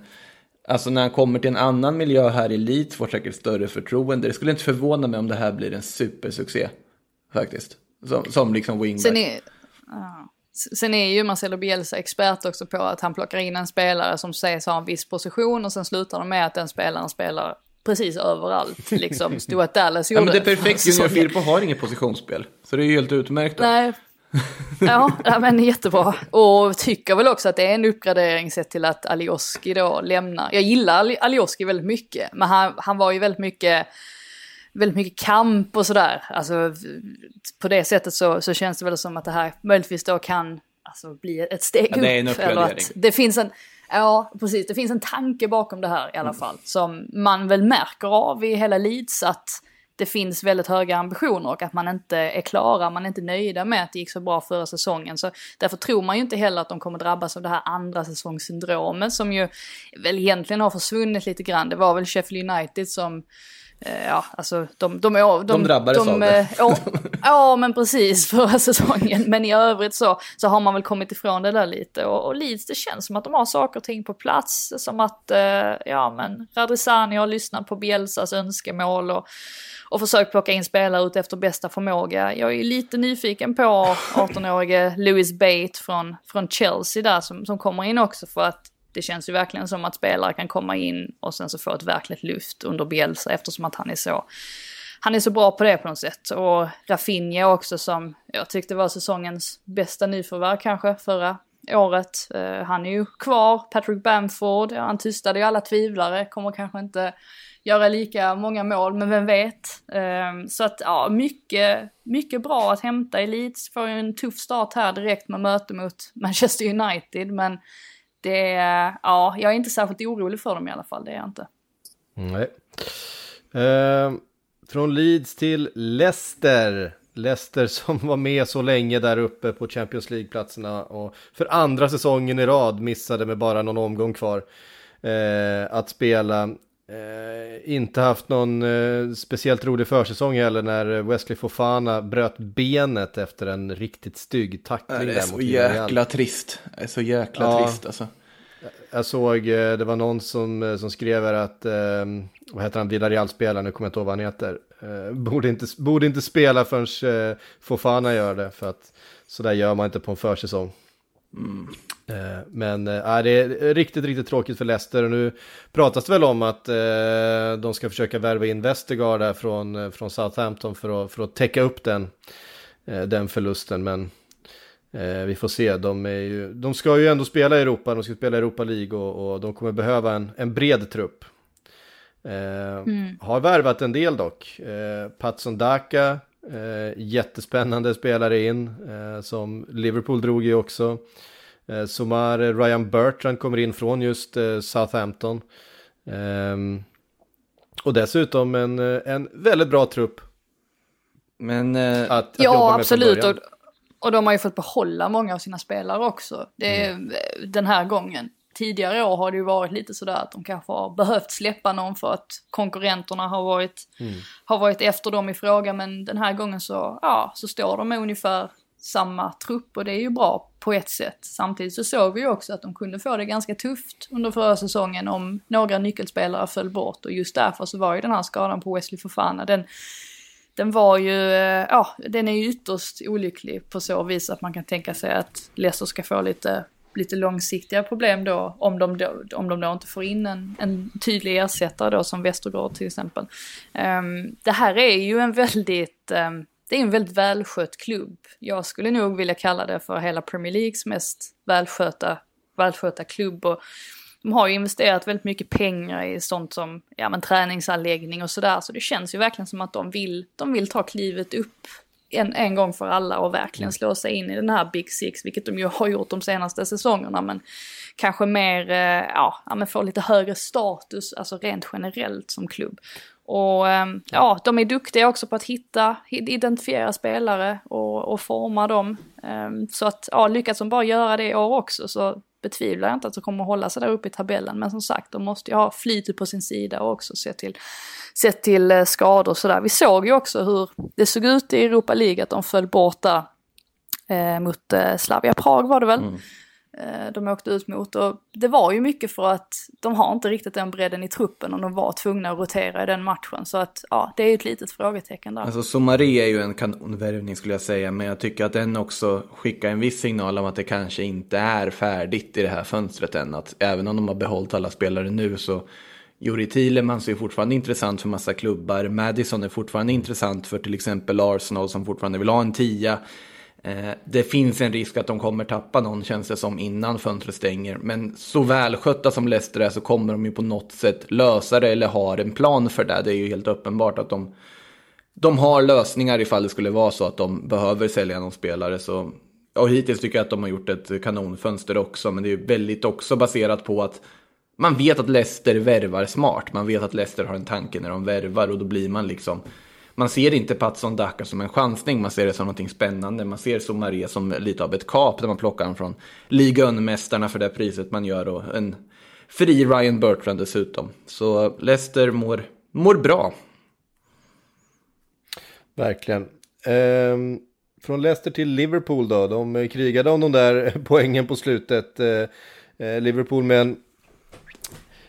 Alltså när han kommer till en annan miljö här i Leeds får säkert större förtroende. Det skulle inte förvåna mig om det här blir en supersuccé. Faktiskt. Som, som liksom wingback. Sen är, ja sen är ju Marcelo Bielsa expert också på att han plockar in en spelare som sägs ha en viss position och sen slutar de med att den spelaren spelar precis överallt. Liksom Stuart Dallas Ja gjorde men det är perfekt. Junior. Firpo har inget positionsspel. Så det är ju helt utmärkt. Då. Nej. Ja, ja, men jättebra. Och tycker väl också att det är en uppgradering sett till att Alioski då lämnar. Jag gillar Ali- Alioski väldigt mycket, men han, han var ju väldigt mycket, väldigt mycket kamp och sådär. Alltså på det sättet så, så känns det väl som att det här möjligtvis då kan alltså, bli ett steg ja, det är en upp. Att det finns en, ja, precis, det finns en tanke bakom det här i alla mm. fall. Som man väl märker av i hela Leeds att det finns väldigt höga ambitioner och att man inte är klara, man är inte nöjda med att det gick så bra förra säsongen. Så därför tror man ju inte heller att de kommer drabbas av det här andra säsongssyndromet som ju väl egentligen har försvunnit lite grann. Det var väl Sheffield United som ja, alltså de... De, de, de drabbades de, av det. Ja, ja, men precis förra säsongen. Men i övrigt så, så har man väl kommit ifrån det där lite. Och, och Leeds, det känns som att de har saker och ting på plats. Som att, eh, ja men Radrizani har lyssnat på Bielsas önskemål och, och försökt plocka in spelare ut efter bästa förmåga. Jag är lite nyfiken på 18-årige Louis Bate från, från Chelsea där som, som kommer in också för att det känns ju verkligen som att spelare kan komma in och sen så få ett verkligt lyft under Bielsa eftersom att han är så han är så bra på det på något sätt. Och Rafinha också som jag tyckte var säsongens bästa nyförvärv kanske förra året. Uh, han är ju kvar, Patrick Bamford, ja, han tystade ju alla tvivlare, kommer kanske inte göra lika många mål, men vem vet. Uh, så att ja, mycket, mycket bra att hämta i Leeds. Får ju en tuff start här direkt med möte mot Manchester United, men det, ja, jag är inte särskilt orolig för dem i alla fall, det är jag inte. Nej. Eh, från Leeds till Leicester. Leicester som var med så länge där uppe på Champions League-platserna och för andra säsongen i rad missade med bara någon omgång kvar eh, att spela. Eh, inte haft någon eh, speciellt rolig försäsong heller när Wesley Fofana bröt benet efter en riktigt stygg tackling. Det är så jäkla trist. Det är så jäkla ja, trist alltså. Jag såg, eh, det var någon som, eh, som skrev att, eh, vad heter han, Villarreal-spelaren, nu kommer jag inte ihåg vad han heter, eh, borde, inte, borde inte spela förrän eh, Fofana gör det, för att sådär gör man inte på en försäsong. Mm. Men äh, det är riktigt, riktigt tråkigt för Leicester och nu pratas det väl om att äh, de ska försöka värva in Westergaard där från, från Southampton för att, för att täcka upp den, äh, den förlusten. Men vi får se, de, är ju, de ska ju ändå spela i Europa, de ska spela Europa League och, och de kommer behöva en, en bred trupp. Mm. Har värvat en del dock. Patson Daka, jättespännande spelare in, som Liverpool drog i också. Eh, Somar Ryan Bertrand kommer in från just eh, Southampton. Ehm, och dessutom en, eh, en väldigt bra trupp. Men, att, att ja, absolut. Och, och de har ju fått behålla många av sina spelare också. Det mm. den här gången. Tidigare år har det ju varit lite sådär att de kanske har behövt släppa någon för att konkurrenterna har varit, mm. har varit efter dem i fråga. Men den här gången så, ja, så står de med ungefär samma trupp och det är ju bra på ett sätt. Samtidigt så såg vi ju också att de kunde få det ganska tufft under förra säsongen om några nyckelspelare föll bort och just därför så var ju den här skadan på Wesley Fofana, den, den var ju, eh, ja, den är ju ytterst olycklig på så vis att man kan tänka sig att Leicester ska få lite, lite långsiktiga problem då om de då, om de då inte får in en, en tydlig ersättare då som Västergård till exempel. Um, det här är ju en väldigt um, det är en väldigt välskött klubb. Jag skulle nog vilja kalla det för hela Premier Leagues mest välskötta, välskötta klubb. Och de har ju investerat väldigt mycket pengar i sånt som ja, men, träningsanläggning och sådär. Så det känns ju verkligen som att de vill, de vill ta klivet upp en, en gång för alla och verkligen mm. slå sig in i den här Big Six, vilket de ju har gjort de senaste säsongerna. Men kanske mer, eh, ja, men få lite högre status, alltså rent generellt som klubb. Och ehm, ja, de är duktiga också på att hitta, identifiera spelare och, och forma dem. Ehm, så att ja, lyckas de bara göra det i år också så betvivlar jag inte att de kommer att hålla sig där uppe i tabellen. Men som sagt, de måste ju ha flytet på sin sida och också se till, se till eh, skador och sådär. Vi såg ju också hur det såg ut i Europa League, att de föll borta eh, mot eh, Slavia Prag var det väl. Mm. Eh, de åkte ut mot. Och det var ju mycket för att de har inte riktigt den bredden i truppen och de var tvungna att rotera i den matchen. Så att ja, det är ju ett litet frågetecken där. Alltså Somari är ju en kanonvärvning skulle jag säga, men jag tycker att den också skickar en viss signal om att det kanske inte är färdigt i det här fönstret än. Att även om de har behållit alla spelare nu så Juri Thielemans är fortfarande intressant för massa klubbar. Madison är fortfarande intressant för till exempel Arsenal som fortfarande vill ha en tia. Eh, det finns en risk att de kommer tappa någon känns det som innan fönstret stänger. Men så välskötta som Leicester är så kommer de ju på något sätt lösa det eller har en plan för det. Det är ju helt uppenbart att de, de har lösningar ifall det skulle vara så att de behöver sälja någon spelare. Så och hittills tycker jag att de har gjort ett kanonfönster också, men det är ju väldigt också baserat på att man vet att Leicester värvar smart. Man vet att Leicester har en tanke när de värvar och då blir man liksom man ser inte Patson Daka som en chansning, man ser det som någonting spännande. Man ser Somaré som lite av ett kap där man plockar honom från ligamästarna för det priset man gör och en fri Ryan Bertrand dessutom. Så Leicester mår, mår bra. Verkligen. Ehm, från Leicester till Liverpool då, de krigade om de där poängen på slutet. Ehm, Liverpool med en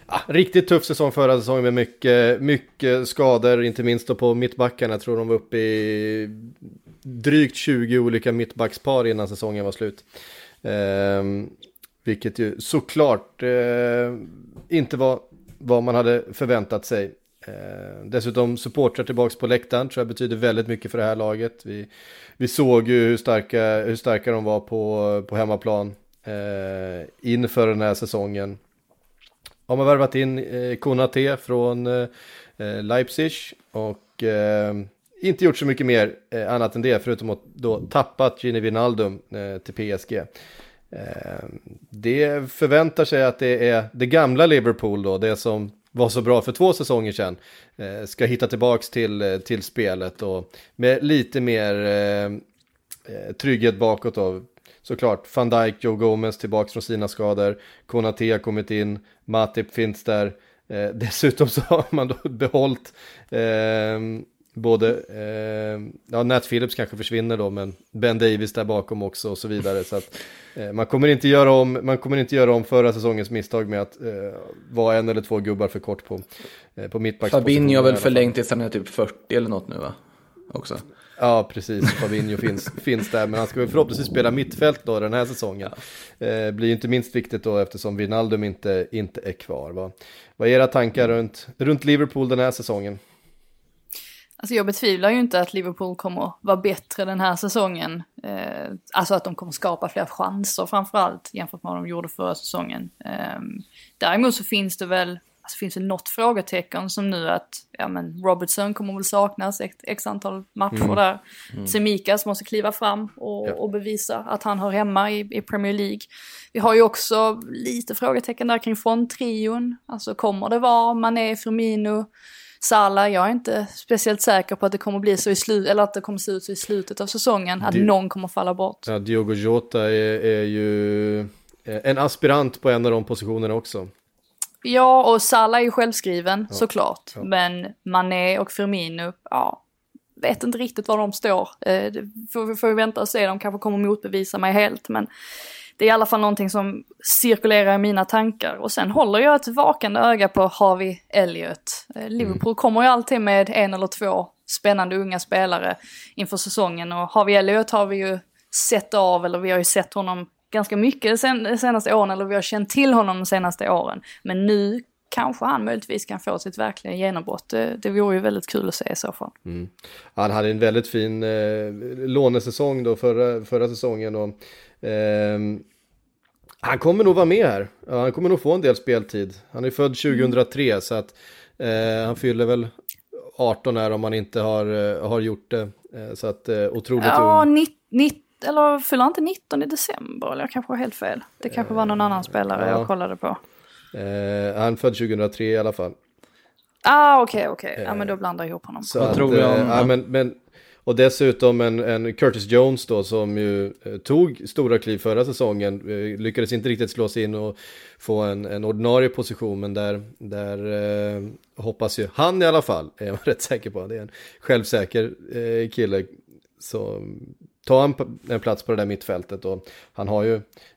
ja, riktigt tuff säsong förra säsongen med mycket, mycket skador, inte minst då på mittbackarna. Jag tror de var uppe i drygt 20 olika mittbackspar innan säsongen var slut. Eh, vilket ju såklart eh, inte var vad man hade förväntat sig. Eh, dessutom supportrar tillbaka på läktaren tror jag betyder väldigt mycket för det här laget. Vi, vi såg ju hur starka, hur starka de var på, på hemmaplan eh, inför den här säsongen. Har man värvat in eh, Konate från eh, eh, Leipzig och eh, inte gjort så mycket mer eh, annat än det förutom att då tappat Gini Wijnaldum eh, till PSG. Eh, det förväntar sig att det är det gamla Liverpool då, det som var så bra för två säsonger sedan, eh, ska hitta tillbaks till, eh, till spelet och med lite mer eh, trygghet bakåt då. Såklart, van Dijk, Joe Gomez tillbaks från sina skador, Konate har kommit in, Matip finns där, dessutom så har man då behållit både, eh, ja Nat Phillips kanske försvinner då, men Ben Davis där bakom också och så vidare. Så att eh, man kommer inte göra om, man kommer inte göra om förra säsongens misstag med att eh, vara en eller två gubbar för kort på, eh, på mittbackspositionen. Fabinho har väl förlängt tills han är typ 40 eller något nu va? Också. Ja, precis. Fabinho finns, finns där, men han ska väl förhoppningsvis spela mittfält då den här säsongen. Ja. Eh, blir inte minst viktigt då eftersom Wijnaldum inte, inte är kvar. Va? Vad är era tankar runt, runt Liverpool den här säsongen? Alltså jag betvivlar ju inte att Liverpool kommer vara bättre den här säsongen. Eh, alltså att de kommer skapa fler chanser framförallt jämfört med vad de gjorde förra säsongen. Eh, däremot så finns det väl, alltså finns det något frågetecken som nu att, ja men Robertson kommer väl saknas ett x antal matcher mm. där. Mm. Semikas måste kliva fram och, ja. och, bevisa att han hör hemma i, i, Premier League. Vi har ju också lite frågetecken där kring fronttrion. Alltså kommer det vara Mané, Firmino, Salah, jag är inte speciellt säker på att det kommer bli så i slutet, eller att det kommer se ut så i slutet av säsongen, att Di någon kommer falla bort. Ja, Diogo Jota är, är ju en aspirant på en av de positionerna också. Ja, och Salah är ju självskriven ja, såklart. Ja. Men Mané och Firmino, ja, vet inte riktigt var de står. Eh, får, får vi vänta och se, de kanske kommer motbevisa mig helt. Men det är i alla fall någonting som cirkulerar i mina tankar. Och sen håller jag ett vakande öga på Harvey Elliot. Eh, Liverpool mm. kommer ju alltid med en eller två spännande unga spelare inför säsongen. Och Harvey Elliot har vi ju sett av, eller vi har ju sett honom ganska mycket de senaste åren, eller vi har känt till honom de senaste åren. Men nu kanske han möjligtvis kan få sitt verkliga genombrott. Det, det vore ju väldigt kul att se i så fall. Mm. Han hade en väldigt fin eh, lånesäsong då förra, förra säsongen och eh, han kommer nog vara med här. Han kommer nog få en del speltid. Han är född 2003 mm. så att eh, han fyller väl 18 här om han inte har, eh, har gjort det. Eh, så att eh, otroligt ja, ung. 90, eller fyller inte 19 i december? Eller jag kanske har helt fel. Det kanske var någon annan spelare ja. jag kollade på. Eh, han född 2003 i alla fall. Ah, okej, okay, okej. Okay. Ja, men då blandar jag ihop honom. Så att, tror jag om, ja, men, men och dessutom en, en, Curtis Jones då som ju eh, tog stora kliv förra säsongen. Eh, lyckades inte riktigt slå sig in och få en, en ordinarie position men där, där eh, hoppas ju han i alla fall, är jag rätt säker på. Det är en självsäker eh, kille. Så tar han en plats på det där mittfältet och han har ju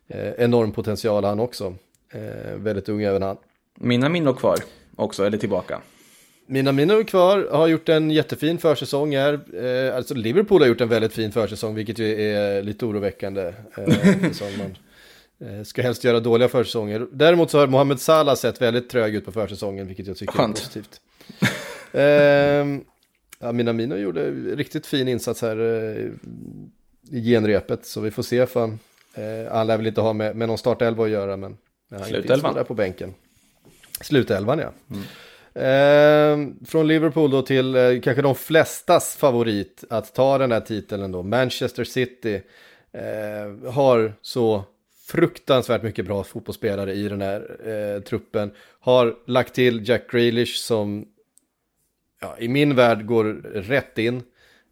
eh, enorm potential han också. Eh, väldigt ung även han. Mina minnen kvar också, eller tillbaka. Mina Minamino kvar har gjort en jättefin försäsong här. Eh, alltså Liverpool har gjort en väldigt fin försäsong, vilket ju är lite oroväckande. Eh, man eh, ska helst göra dåliga försäsonger. Däremot så har Mohamed Salah sett väldigt trög ut på försäsongen, vilket jag tycker Skönt. är positivt. eh, ja, Minamino gjorde riktigt fin insats här eh, i genrepet, så vi får se för eh, han lär väl inte ha med, med någon startelva att göra, men han Slutelvan. där på bänken. Slutelvan ja. Mm. Eh, från Liverpool då till eh, kanske de flestas favorit att ta den här titeln då, Manchester City. Eh, har så fruktansvärt mycket bra fotbollsspelare i den här eh, truppen. Har lagt till Jack Grealish som ja, i min värld går rätt in.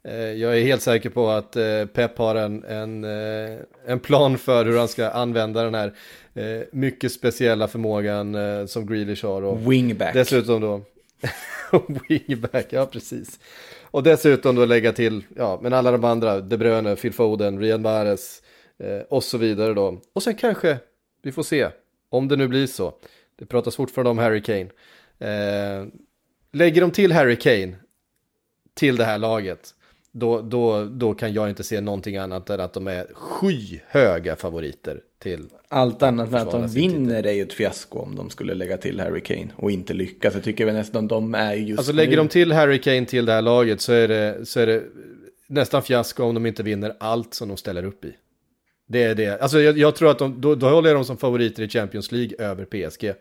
Eh, jag är helt säker på att eh, Pep har en, en, eh, en plan för hur han ska använda den här mycket speciella förmågan som Grealish har. Och Wingback. Dessutom då, wingback, ja precis. Och dessutom då lägga till, ja men alla de andra, De Bruyne, Phil Foden, Riyad Mahrez och så vidare då. Och sen kanske, vi får se, om det nu blir så. Det pratas fortfarande om Harry Kane. Lägger de till Harry Kane till det här laget, då, då, då kan jag inte se någonting annat än att de är skyhöga favoriter till Allt annat än att de vinner är ju ett fiasko om de skulle lägga till Harry Kane och inte lyckas. Jag tycker väl nästan de är just Alltså lägger nu... de till Harry Kane till det här laget så är det, så är det nästan fiasko om de inte vinner allt som de ställer upp i. Det är det. Alltså jag, jag tror att de, då, då håller jag dem som favoriter i Champions League över PSG.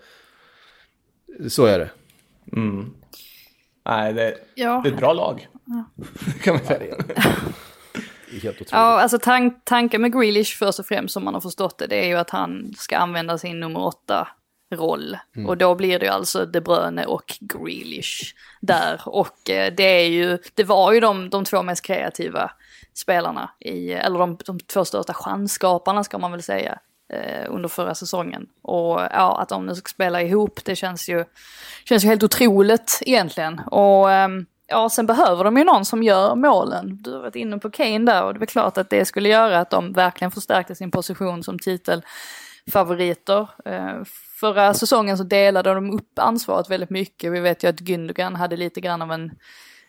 Så är det. Nej, det, Ja. det är ett bra lag. kan man säga. Ja, alltså tan tanken med Grealish först och främst som man har förstått det, det är ju att han ska använda sin nummer åtta roll. Och då blir det ju alltså De Bruyne och Grealish där. Och eh, det är ju, det var ju de, de två mest kreativa spelarna i, eller de, de två största chansskaparna ska man väl säga, Eh, under förra säsongen. Och ja, att de nu ska spela ihop, det känns ju, känns ju helt otroligt egentligen. Och ehm, ja, sen behöver de ju någon som gör målen. Du har varit inne på Kane där och det är klart att det skulle göra att de verkligen förstärkte sin position som titelfavoriter. Eh, förra säsongen så delade de upp ansvaret väldigt mycket. Vi vet ju att Gündogan hade lite grann av en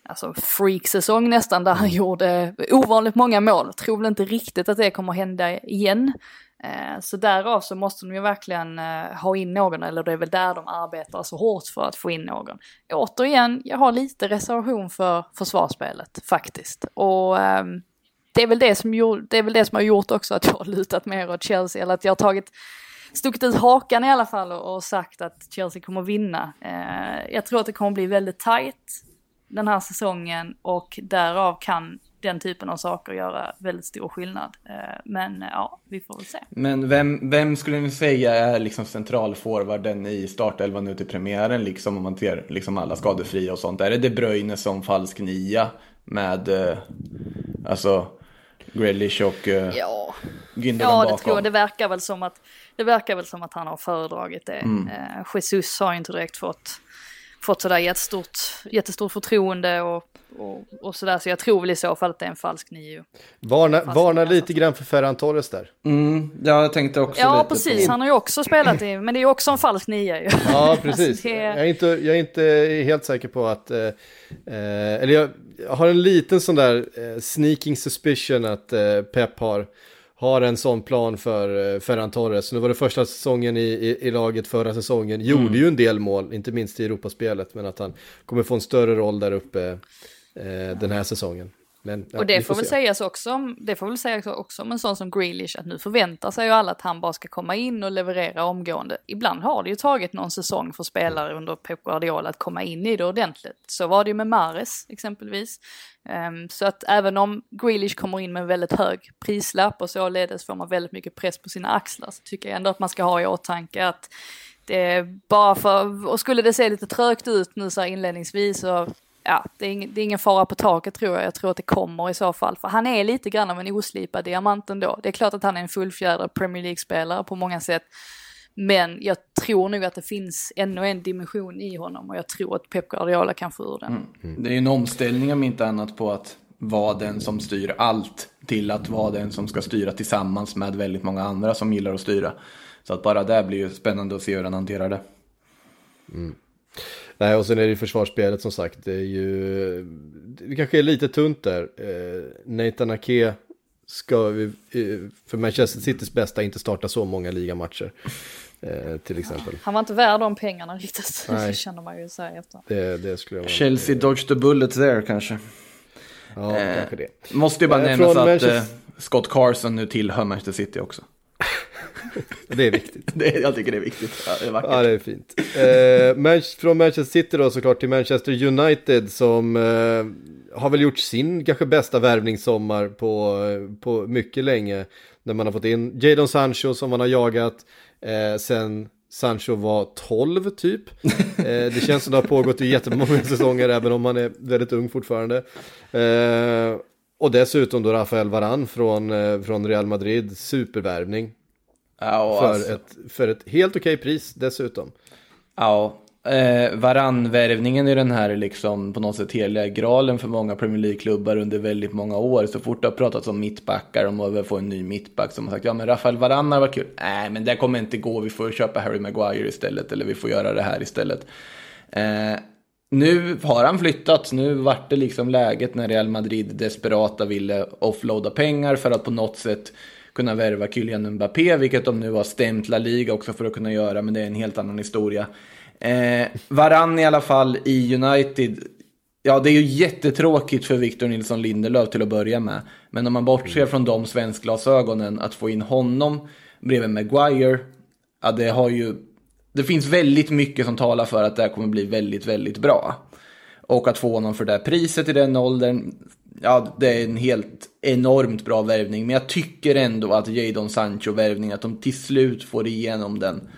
alltså freak-säsong nästan där han gjorde ovanligt många mål. Tror väl inte riktigt att det kommer hända igen. Eh, så därav så måste de ju verkligen eh, ha in någon, eller det är väl där de arbetar så hårt för att få in någon. Återigen, jag har lite reservation för försvarsspelet faktiskt. Och ehm, det, är väl det, som gjort, det är väl det som har gjort också att jag har lutat mer åt Chelsea, eller att jag har tagit stuckit ut hakan i alla fall och, och sagt att Chelsea kommer vinna. Eh, jag tror att det kommer bli väldigt tight den här säsongen och därav kan den typen av saker göra väldigt stor skillnad. Eh, men eh, ja, vi får väl se. Men vem, vem skulle ni säga är liksom centralforwarden i startelvan nu till premiären, liksom om man ser liksom alla skadefria och sånt? Är det De Bruyne som falsk nia med eh, alltså Grealish och eh, Ja, Gündogan ja det bakom? tror jag. Det verkar väl som att, det verkar väl som att han har föredragit det. Eh, Jesus har ju inte direkt fått, fått sådär jättestort, jättestort förtroende och, och, och sådär. Så jag tror väl i så fall att det är en falsk nio. Varna, Fast- varna lite grann för Ferran Torres där. Mm, ja, jag tänkte också Ja, lite precis. på... Han har ju också spelat i, men det är ju också en falsk nia ju. Ja, precis. Alltså, det- jag, är inte, jag är inte helt säker på att... Eh, eh, eller jag, jag har en liten sån där eh, sneaking suspicion att eh, Pep har, har en sån plan för eh, Ferran Torres. Nu var det första säsongen i, i, i laget förra säsongen. Gjorde ju en del mål, inte minst i Europaspelet. Men att han kommer få en större roll där uppe eh, den här säsongen. Men, ja, Och det vi får, väl sägas också, om- det får väl sägas också om en sån som Grealish att nu förväntar sig ju alla att han bara ska komma in och leverera omgående. Ibland har det ju tagit någon säsong för spelare under Pep Guardiola att komma in i det ordentligt. Så var det ju med Mares exempelvis. Um, så att även om Grealish kommer in med en väldigt hög prislapp och således får man väldigt mycket press på sina axlar så tycker jag ändå att man ska ha i åtanke att det är bara för, och skulle det se lite trögt ut nu så här inledningsvis så ja, det är, ing, det är ingen fara på taket tror jag. Jag tror att det kommer i så fall. För han är lite grann av en oslipad diamant ändå. Det är klart att han är en fullfjädrad Premier League-spelare på många sätt. Men jag tror nog att det finns ännu en dimension i honom och jag tror att Pep Guardiola kan få ur den. Det är ju en omställning om inte annat på att vara den som styr allt till att vara den som ska styra tillsammans med väldigt många andra som gillar att styra. Så att bara det blir ju spännande att se hur han hanterar det. Nej, och sen är det ju försvarsspelet som sagt. Det är ju, det kanske är lite tunt där. Eh, Nathan Ake ska vi, eh, för Manchester Citys bästa inte starta så många ligamatcher. Eh, till exempel. Han var inte värd de pengarna riktigt. Nej. Det känner man ju så här efter. Det, det skulle jag vara. Chelsea dodged the bullet there kanske. Ja, Eh, kanske det. Måste ju bara Eh, nämnas att Manchester- eh, Scott Carson nu tillhör Manchester City också. det är viktigt. Det, jag tycker det är viktigt. Ja, det är vackert. Ja, det är fint. Eh, från Manchester City då såklart till Manchester United som eh, har väl gjort sin kanske bästa värvningssommar på, eh, på mycket länge. När man har fått in Jadon Sancho som man har jagat eh, sen Sancho var 12 typ. Eh, det känns som det har pågått i jättemånga säsonger även om han är väldigt ung fortfarande. Eh, och dessutom då Rafael Varan från, eh, från Real Madrid, supervärvning. Ja, För, alltså. ett, för ett helt okej pris dessutom. Ja, eh, varann-värvningen är den här liksom på något sätt heliga graalen för många Premier League-klubbar under väldigt många år. Så fort det har pratats om mittbackar, om att behöver få en ny mittback, som har sagt ja men Rafael Varann har varit kul. Nej, men det kommer inte gå, vi får köpa Harry Maguire istället, eller vi får göra det här istället. Eh, nu har han flyttats, nu vart det liksom läget när Real Madrid desperata ville offloada pengar för att på något sätt kunna värva Kylian Mbappé, vilket de nu har stämt La Liga också för att kunna göra, men det är en helt annan historia. Eh, Varann i alla fall i United, ja det är ju jättetråkigt för Victor Nilsson Lindelöf till att börja med, men om man bortser från de svenskglasögonen, att få in honom bredvid Maguire, ja det har ju det finns väldigt mycket som talar för att det här kommer bli väldigt, väldigt bra. Och att få honom för det här priset i den åldern, ja det är en helt enormt bra värvning. Men jag tycker ändå att Jadon Sancho-värvning, att de till slut får igenom den,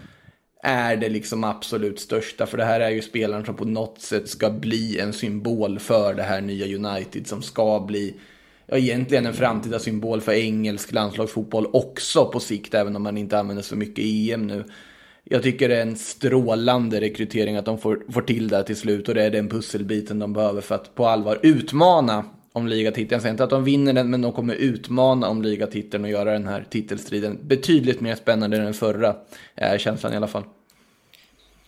är det liksom absolut största. För det här är ju spelaren som på något sätt ska bli en symbol för det här nya United som ska bli ja, egentligen en framtida symbol för engelsk landslagsfotboll också på sikt, även om man inte använder så mycket EM nu. Jag tycker det är en strålande rekrytering att de får, får till det här till slut och det är den pusselbiten de behöver för att på allvar utmana om ligatiteln. Säger inte att de vinner den, men de kommer utmana om ligatiteln och göra den här titelstriden betydligt mer spännande än den förra, är känslan i alla fall.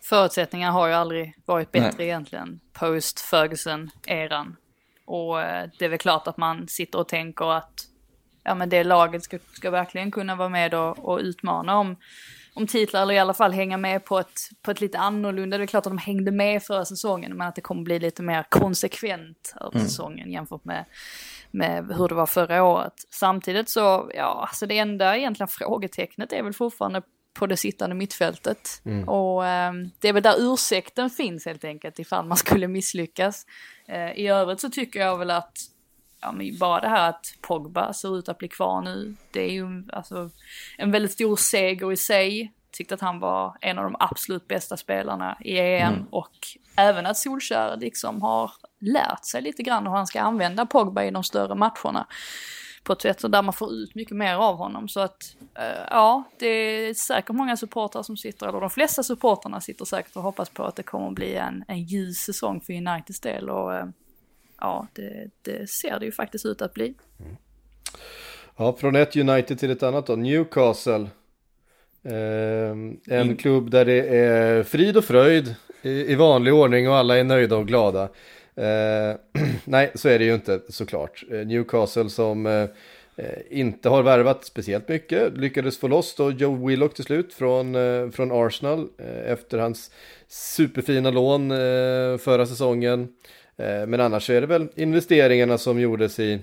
Förutsättningarna har ju aldrig varit bättre Nej. egentligen, post Ferguson-eran. Och eh, det är väl klart att man sitter och tänker att ja, men det laget ska, ska verkligen kunna vara med och, och utmana om, om titlar, eller i alla fall hänga med på ett, på ett lite annorlunda. Det är klart att de hängde med förra säsongen, men att det kommer bli lite mer konsekvent över säsongen jämfört med, med hur det var förra året. Samtidigt så, ja, alltså det enda egentligen frågetecknet är väl fortfarande på det sittande mittfältet. Och eh, det är väl där ursäkten finns helt enkelt ifall man skulle misslyckas. Eh, I övrigt så tycker jag väl att ja, men bara det här att Pogba ser ut att bli kvar nu, det är ju alltså, en väldigt stor seger i sig. Tyckte att han var en av de absolut bästa spelarna i EM och även att Solskjaer liksom har lärt sig lite grann hur han ska använda Pogba i de större matcherna på ett sätt där man får ut mycket mer av honom. Så att eh, ja, det är säkert många supportrar som sitter, eller de flesta supportrarna sitter säkert och hoppas på att det kommer att bli en, en ljus säsong för Uniteds del. Och eh, ja, det, det ser det ju faktiskt ut att bli. Ja, från ett United till ett annat då, Newcastle. Eh, en klubb där det är frid och fröjd i, i vanlig ordning och alla är nöjda och glada. Eh, nej, så är det ju inte såklart. Eh, Newcastle som eh, eh, inte har värvat speciellt mycket, lyckades få loss då Joe Willock till slut från, eh, från Arsenal eh, efter hans superfina lån eh, förra säsongen. Eh, men annars är det väl investeringarna som gjordes i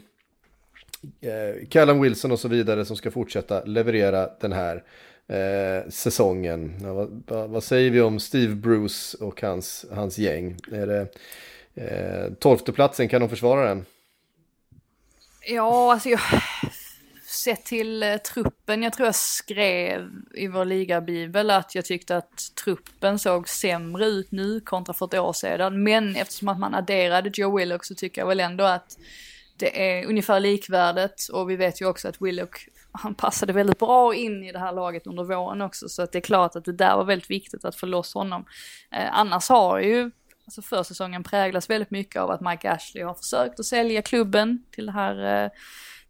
eh, Callum Wilson och så vidare som ska fortsätta leverera den här eh, säsongen. Ja, vad, vad, säger vi om Steve Bruce och hans, hans gäng? Är det eh, kan de försvara den? Ja, alltså jag... Sett till eh, truppen, jag tror jag skrev i vår ligabibel att jag tyckte att truppen såg sämre ut nu kontra för ett år sedan. Men eftersom att man adderade Joe Willock så tycker jag väl ändå att det är ungefär likvärdigt och vi vet ju också att Willock han passade väldigt bra in i det här laget under våren också så att det är klart att det där var väldigt viktigt att få loss honom. Eh, annars har ju alltså försäsongen präglas väldigt mycket av att Mike Ashley har försökt att sälja klubben till det här eh,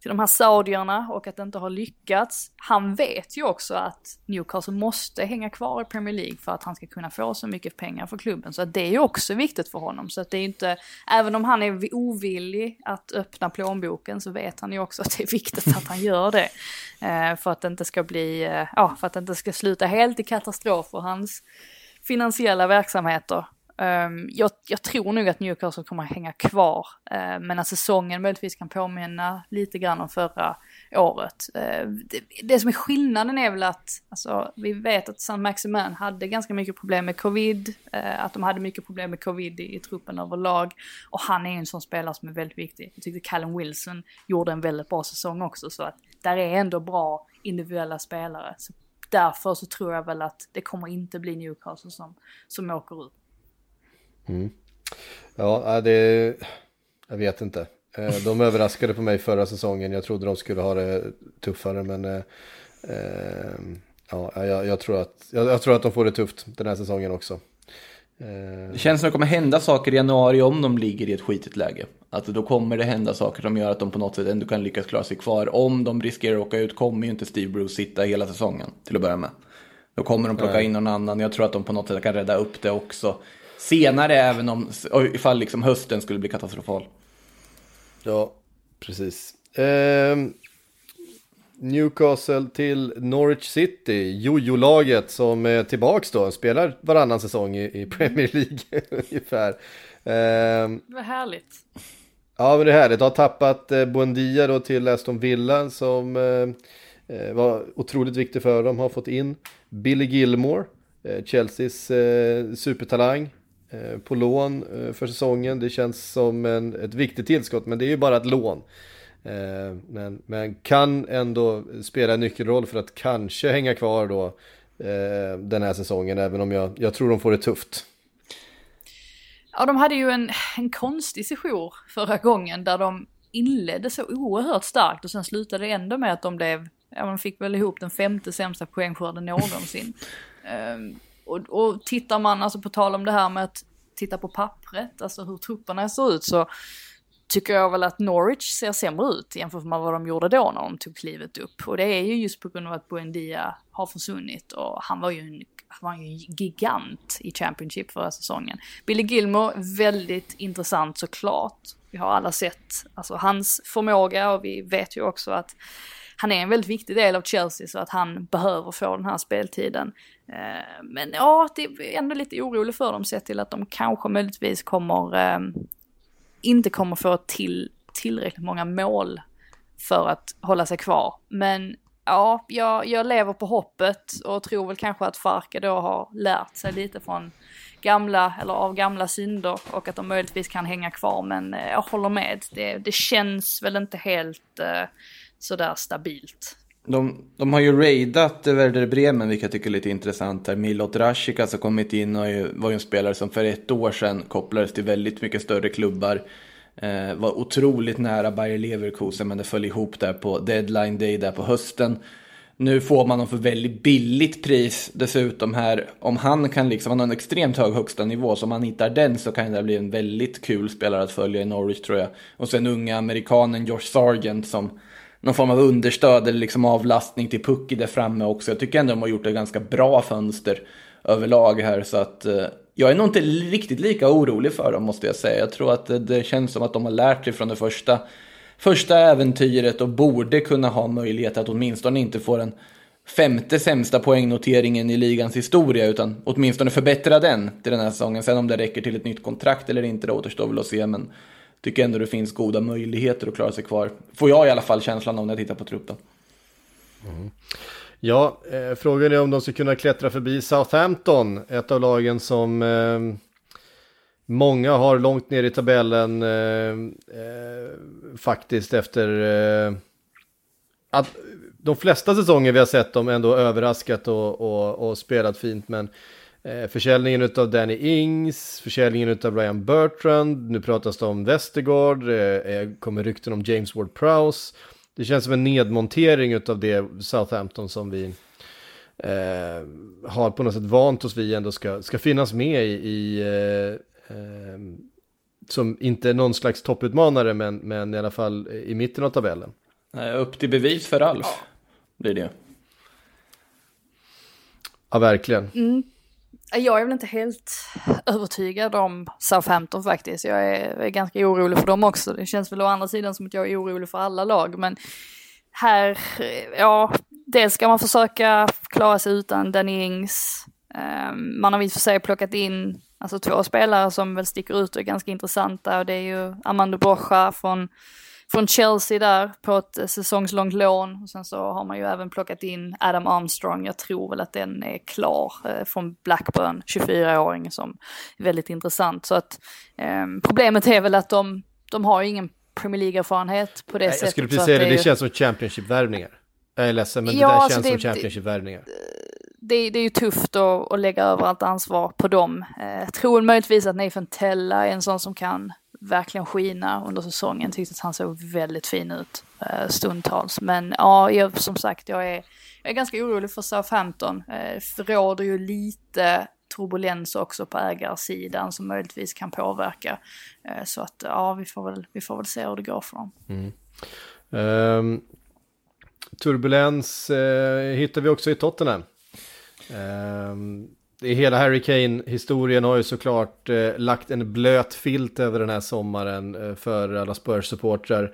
till de här saudierna och att det inte har lyckats. Han vet ju också att Newcastle måste hänga kvar i Premier League för att han ska kunna få så mycket pengar för klubben. Så att det är ju också viktigt för honom. Så att det är inte, även om han är ovillig att öppna plånboken så vet han ju också att det är viktigt att han gör det. Eh, för att det inte ska bli, eh, ja, för att det inte ska sluta helt i katastrof för hans finansiella verksamheter. Um, jag, jag, tror nog att Newcastle kommer att hänga kvar, uh, men att säsongen möjligtvis kan påminna lite grann om förra året. Uh, det, det, som är skillnaden är väl att, alltså, vi vet att St. Maximin hade ganska mycket problem med covid, uh, att de hade mycket problem med covid i, i truppen överlag, och han är en sån spelare som är väldigt viktig. Jag tyckte Callum Wilson gjorde en väldigt bra säsong också, så att där är ändå bra individuella spelare. Så därför så tror jag väl att det kommer inte bli Newcastle som, som åker ut. Mm. Ja, det... Jag vet inte. Eh, de överraskade på mig förra säsongen. Jag trodde de skulle ha det tuffare, men... Eh, ja, jag, jag, tror att, jag, jag, tror att de får det tufft den här säsongen också. Det känns som att det kommer hända saker i januari om de ligger i ett skitigt läge. Att då kommer det hända saker som gör att de på något sätt ändå kan lyckas klara sig kvar. Om de riskerar att åka ut kommer ju inte Steve Bruce sitta hela säsongen till att börja med. Då kommer de plocka Nej. in någon annan. Jag tror att de på något sätt kan rädda upp det också. Senare även om, ifall liksom hösten skulle bli katastrofal. Ja, precis. Eh, Newcastle till Norwich City, jojo-laget som är tillbaks då, spelar varannan säsong i, i Premier League ungefär. Eh, Vad härligt. Ja, men det är härligt. Har tappat eh, Buendia då till Aston Villa som eh, eh, var otroligt viktig för dem. Har fått in Billy Gilmore, eh, Chelseas eh, supertalang. Eh, på lån eh, för säsongen. Det känns som en, ett viktigt tillskott, men det är ju bara ett lån. Eh, men, men kan ändå spela en nyckelroll för att kanske hänga kvar då den här säsongen, även om jag, jag tror de får det tufft. Ja, de hade ju en, en konstig session förra gången där de inledde så oerhört starkt och sen slutade det ändå med att de blev, ja man fick väl ihop den femte sämsta poängskörden någonsin. och, och tittar man, alltså på tal om det här med att titta på pappret, alltså hur trupperna ser ut så tycker jag väl att Norwich ser sämre ut jämfört med vad de gjorde då när de tog klivet upp. Och det är ju just på grund av att Buendia har försvunnit och han var ju en, han var ju en gigant i Championship förra säsongen. Billy Gilmore, väldigt intressant såklart. Vi har alla sett alltså, hans förmåga och vi vet ju också att han är en väldigt viktig del av Chelsea så att han behöver få den här speltiden. Eh, men ja, det är ändå lite orolig för dem sett till att de kanske möjligtvis kommer, eh, inte kommer få till tillräckligt många mål för att hålla sig kvar. Men ja, jag, jag lever på hoppet och tror väl kanske att Farke då har lärt sig lite från gamla, eller av gamla synder och att de möjligtvis kan hänga kvar. Men eh, jag håller med, det, det känns väl inte helt eh, sådär stabilt. De, de har ju raidat Werder Bremen, vilket jag tycker är lite intressant. här. Milot Rashikas alltså har kommit in och var ju en spelare som för ett år sedan kopplades till väldigt mycket större klubbar. Eh, var otroligt nära Bayer Leverkusen, men det föll ihop där på deadline day där på hösten. Nu får man honom för väldigt billigt pris dessutom här. Om han kan liksom, han har en extremt hög högsta nivå, så om han hittar den så kan det bli en väldigt kul spelare att följa i Norwich tror jag. Och sen unga amerikanen Josh Sargent som någon form av understöd eller liksom avlastning till Pucki där framme också. Jag tycker ändå de har gjort ett ganska bra fönster överlag här så att eh, jag är nog inte riktigt lika orolig för dem måste jag säga. Jag tror att det, det känns som att de har lärt sig från det första, första äventyret och borde kunna ha möjlighet att åtminstone inte få den femte sämsta poängnoteringen i ligans historia utan åtminstone förbättra den till den här säsongen. Sen om det räcker till ett nytt kontrakt eller inte det återstår väl att se men tycker ändå det finns goda möjligheter att klara sig kvar. Får jag i alla fall känslan av när jag tittar på truppen. Mm. Ja, eh, frågan är om de ska kunna klättra förbi Southampton, ett av lagen som eh, många har långt ner i tabellen eh, eh faktiskt efter eh, att de flesta säsonger vi har sett dem ändå överraskat och, och, och spelat fint, men Eh, försäljningen av Danny Ings, försäljningen av Ryan Bertrand, nu pratas det om Westergaard, eh, kommer rykten om James Ward-Prowse. Det känns som en nedmontering av det Southampton som vi eh, har på något sätt vant oss vid ändå ska, ska finnas med i, i eh, eh, som inte är någon slags topputmanare men, men i alla fall i mitten av tabellen. Upp till bevis för Alf blir det. Ja, verkligen. Mm. Jag är väl inte helt övertygad om Southampton faktiskt. Jag är, är, ganska orolig för dem också. Det känns väl å andra sidan som att jag är orolig för alla lag. Men här, ja, dels ska man försöka klara sig utan Danny Ings. Ehm, man har i och för sig plockat in alltså två spelare som väl sticker ut och är ganska intressanta och det är ju Amanda Brocha från från Chelsea där på ett säsongslångt lån. Och sen så har man ju även plockat in Adam Armstrong. Jag tror väl att den är klar eh, från Blackburn, 24-åring som är väldigt intressant. Så att eh, problemet är väl att de, de har ingen Premier League-erfarenhet på det Nej, sättet. Jag skulle precis säga det, det, det känns som Championship-värvningar. Jag är ledsen, men ja, det där alltså känns det, som Championship-värvningar. Det, det, är ju tufft att, att lägga över allt ansvar på dem. Jag eh, tror möjligtvis att Nathan Tella är en sån som kan verkligen skina under säsongen. Tyckte att han såg väldigt fin ut eh, stundtals. Men ja, jag, som sagt, jag är, jag är ganska orolig för Southampton. Eh, det råder ju lite turbulens också på ägarsidan som möjligtvis kan påverka. Eh, så att ja, vi får, väl, vi får väl se hur det går för dem. Mm. Um, turbulens uh, hittar vi också i Tottenham. Um, det hela Harry Kane-historien har ju såklart eh, lagt en blöt filt över den här sommaren eh, för alla Spurs-supportrar.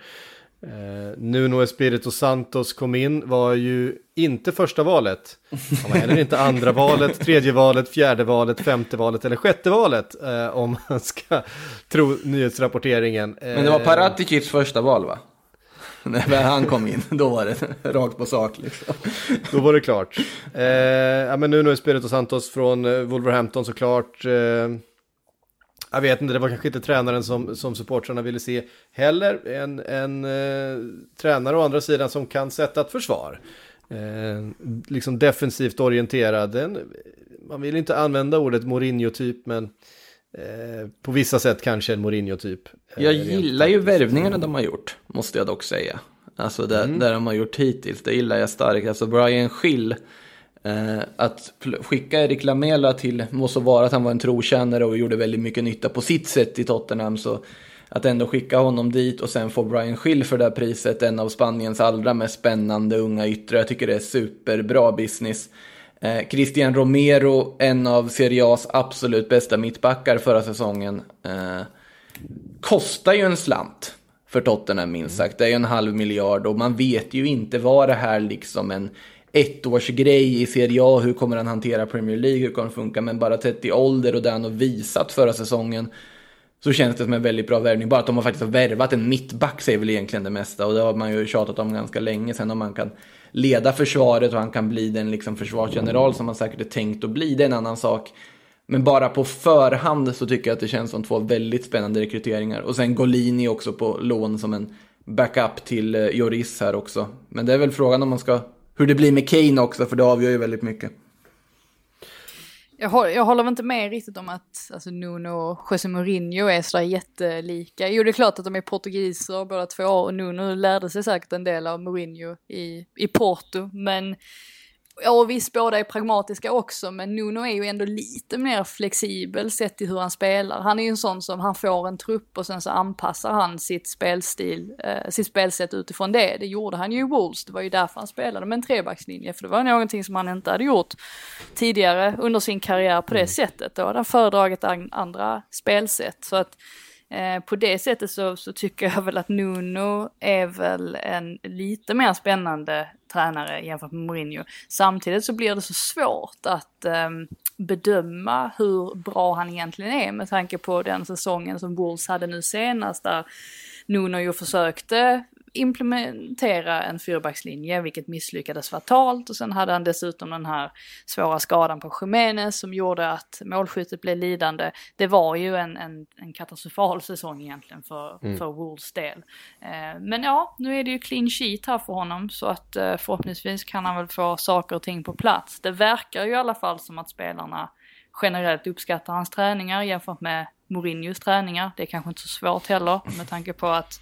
Eh, Nuno Espirito Santos kom in, var ju inte första valet. Han var heller inte andra valet, tredje valet, fjärde valet, femte valet eller sjätte valet. Eh, om man ska tro nyhetsrapporteringen. Men det var eh, Paraticis första val va? När han kom in, då var det rakt på sak liksom. Då var det klart. Eh, ja, men nu är Spirito Santos från eh, Wolverhampton såklart. Eh, jag vet inte, det var kanske inte tränaren som, som supportrarna ville se heller. En, en eh, tränare å andra sidan som kan sätta ett försvar. Eh, liksom defensivt orienterad. En, man vill inte använda ordet Mourinho-typ, men Eh, på vissa sätt kanske en Mourinho-typ. Eh, jag gillar ju värvningarna de har gjort, måste jag dock säga. Alltså det, mm. det de har gjort hittills, det gillar jag starkt. Alltså Brian Schill, eh, att skicka Erik Lamela till, måste vara att han var en trotjänare och gjorde väldigt mycket nytta på sitt sätt i Tottenham. Så att ändå skicka honom dit och sen få Brian Schill för det här priset, en av Spaniens allra mest spännande unga yttre. Jag tycker det är superbra business. Eh, Christian Romero, en av Serie A's absolut bästa mittbackar förra säsongen. Eh, kostar ju en slant för Tottenham minst sagt. Det är ju en halv miljard och man vet ju inte vad det här liksom en ettårsgrej i Serie A. Hur kommer han hantera Premier League? Hur kommer det funka? Men bara 30 ålder och det han har visat förra säsongen så känns det som en väldigt bra värvning. Bara att de har faktiskt värvat en mittback säger väl egentligen det mesta och det har man ju tjatat om ganska länge. Sen om man kan leda försvaret och han kan bli den liksom försvarsgeneral som han säkert är tänkt att bli, det är en annan sak. Men bara på förhand så tycker jag att det känns som två väldigt spännande rekryteringar. Och sen Golini också på lån som en backup till eh, Joris här också. Men det är väl frågan om man ska, hur det blir med Kane också, för det avgör ju väldigt mycket. Jag håller, jag håller inte med riktigt om att alltså, Nuno och José Mourinho är sådär jättelika. Jo, det är klart att de är portugiser båda två och Nuno lärde sig säkert en del av Mourinho i, i Porto, men Ja visst, båda är pragmatiska också, men Nuno är ju ändå lite mer flexibel sett till hur han spelar. Han är ju en sån som, han får en trupp och sen så anpassar han sitt spelstil, eh, sitt spelsätt utifrån det. Det gjorde han ju i Wolves, det var ju därför han spelade med en trebackslinje, för det var någonting som han inte hade gjort tidigare under sin karriär på det mm. sättet. Då hade han föredragit andra spelsätt. Så att Eh, på det sättet så, så, tycker jag väl att Nuno är väl en lite mer spännande tränare jämfört med Mourinho. Samtidigt så blir det så svårt att eh, bedöma hur bra han egentligen är med tanke på den säsongen som Wolves hade nu senast där Nuno ju försökte implementera en fyrbackslinje, vilket misslyckades fatalt. Och sen hade han dessutom den här svåra skadan på Jiménez som gjorde att målskyttet blev lidande. Det var ju en, en, en katastrofal säsong egentligen för, mm. för Wolves del. Eh, men ja, nu är det ju clean sheet här för honom så att eh, förhoppningsvis kan han väl få saker och ting på plats. Det verkar ju i alla fall som att spelarna generellt uppskattar hans träningar jämfört med Mourinhos träningar. Det är kanske inte så svårt heller med tanke på att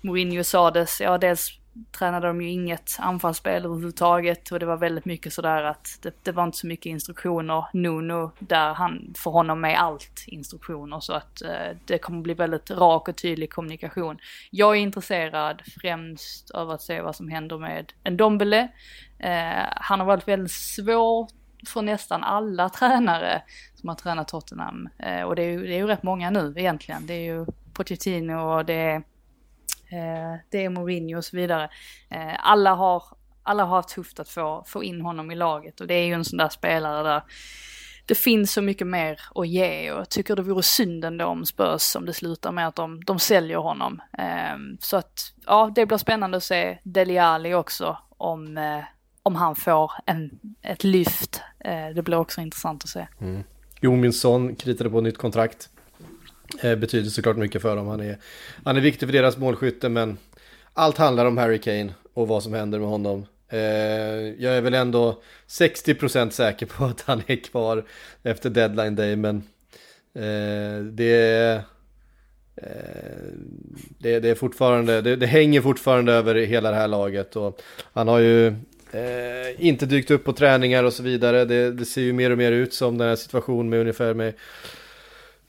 Mourinho sades, ja dels tränade de ju inget anfallsspel överhuvudtaget och det var väldigt mycket sådär att det, det, var inte så mycket instruktioner. Nuno, där han, för honom är allt instruktioner så att eh, det kommer bli väldigt rak och tydlig kommunikation. Jag är intresserad främst av att se vad som händer med Ndombele. Eh, han har varit väldigt svår för nästan alla tränare som har tränat Tottenham eh, och det är, ju, det är ju rätt många nu egentligen. Det är ju Pochettino och det är Eh, det är Mourinho och så vidare. Eh, alla, har, alla har haft tufft att få, få in honom i laget och det är ju en sån där spelare där det finns så mycket mer att ge och jag tycker det vore synd ändå om Spurs om det slutar med att de, de säljer honom. Eh, så att ja, det blir spännande att se Deli Ali också om, eh, om han får en, ett lyft. Eh, det blir också intressant att se. Mm. Jo, min son kritade på nytt kontrakt. Eh, betyder såklart mycket för dem. Han är, han är viktig för deras målskytte men allt handlar om Harry Kane och vad som händer med honom. Eh, jag är väl ändå 60% säker på att han är kvar efter deadline day men eh, det, är, eh, det, det, är fortfarande, det, det, hänger fortfarande över hela det här laget och han har ju eh, inte dykt upp på träningar och så vidare. Det, det, ser ju mer och mer ut som den här situationen med ungefär med,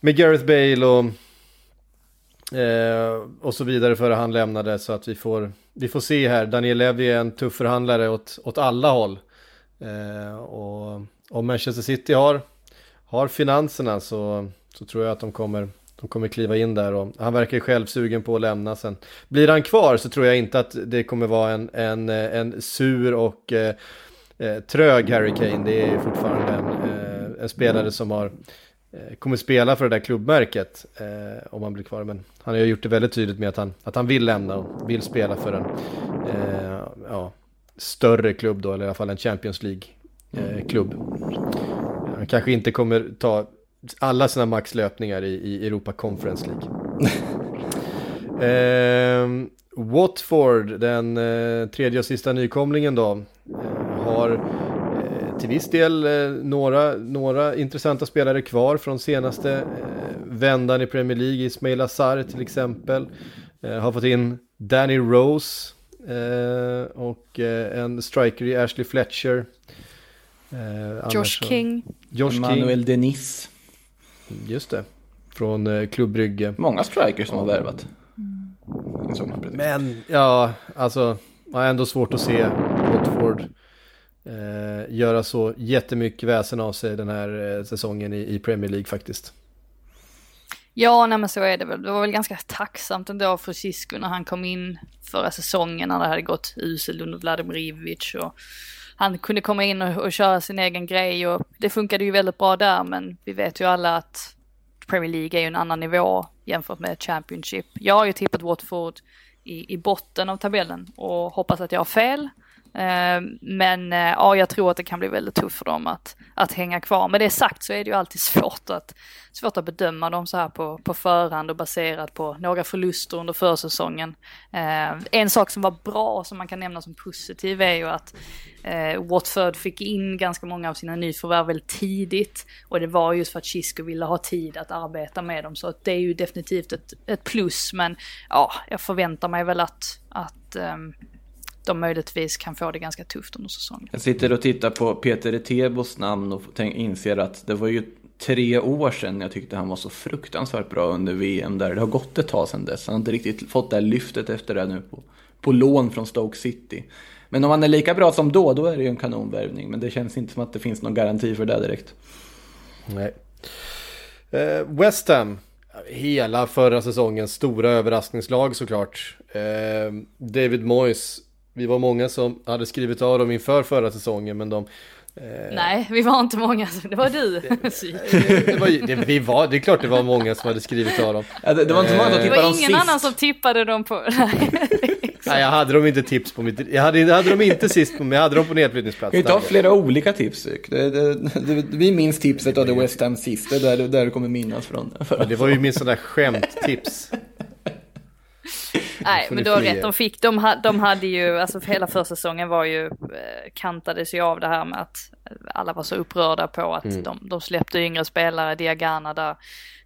med Gareth Bale och Eh, och så vidare före han lämnade så att vi får, vi får se här. Daniel Levy är en tuff förhandlare åt, åt alla håll. Eh, och om Manchester City har, har finanserna så, så tror jag att de kommer, de kommer kliva in där och han verkar själv sugen på att lämna sen. Blir han kvar så tror jag inte att det kommer vara en, en, en sur och eh, eh trög Harry Kane. Det är fortfarande en, eh, en spelare som har kommer spela för det där klubbmärket eh, om han blir kvar. Men han har ju gjort det väldigt tydligt med att han, att han vill lämna och vill spela för en eh, ja, större klubb då, eller i alla fall en Champions League-klubb. Eh, han kanske inte kommer ta alla sina maxlöpningar i, i Europa Conference League. eh, Watford, den eh, tredje och sista nykomlingen då, har till viss del eh, några, några intressanta spelare kvar från senaste eh, vändan i Premier League. Ismail Azar till exempel. Eh, har fått in Danny Rose eh, och eh, en striker i Ashley Fletcher. Eh, Josh King. Josh Emmanuel King. Denis. Just det. Från eh, Klubb Brygge. Många strikers som har värvat. Mm. Men ja, alltså, har ändå svårt att se Watford eh, göra så jättemycket väsen av sig den här eh, säsongen i, i, Premier League faktiskt. Ja, nej men så är det väl. Det var väl ganska tacksamt ändå för Cisco när han kom in förra säsongen när det hade gått uselt under Vladimir Ivic och han kunde komma in och, och köra sin egen grej och det funkade ju väldigt bra där men vi vet ju alla att Premier League är ju en annan nivå jämfört med Championship. Jag har ju tippat Watford i, i botten av tabellen och hoppas att jag har fel. Eh, men eh, ja, jag tror att det kan bli väldigt tufft för dem att, att hänga kvar. Med det sagt så är det ju alltid svårt att, svårt att bedöma dem så här på, på förhand och baserat på några förluster under försäsongen. Eh, en sak som var bra som man kan nämna som positiv är ju att Watford fick in ganska många av sina nyförvärv väldigt tidigt. Och det var just för att Chisco ville ha tid att arbeta med dem. Så det är ju definitivt ett, ett plus. Men ja, jag förväntar mig väl att, att ehm, de möjligtvis kan få det ganska tufft under säsongen. Jag sitter och tittar på Peter Etebos namn och inser att det var ju tre år sedan jag tyckte han var så fruktansvärt bra under VM där. Det har gått ett tag sedan dess. Han har inte riktigt fått det här lyftet efter det nu på, på lån från Stoke City. Men om han är lika bra som då, då är det ju en kanonvärvning. Men det känns inte som att det finns någon garanti för det direkt. Nej. Eh, West Ham, hela förra säsongens stora överraskningslag såklart. Eh, David Moyes vi var många som hade skrivit av dem inför förra säsongen men de eh... Nej, vi var inte många, det var du. Det, det, var, det, vi var, det är klart det var många som hade skrivit av dem. Ja, det, det, var inte många som eh, tippade dem sist. Det var ingen annan som tippade dem på... Nej, jag hade dem inte tips på mitt... Jag hade, jag hade dem inte sist på mig, jag hade dem på nedflyttningsplats. Vi tar flera olika tips. Det, det, det, vi minns tipset av The West Ham sist, det är där, där du kommer minnas från. Ja, det var ju min sån där skämttips. Nej, men du har rätt. De, fick, de, de hade ju, alltså hela försäsongen var ju, eh, kantades ju av det här med att alla var så upprörda på att mm. de, de släppte yngre spelare, Diagana där.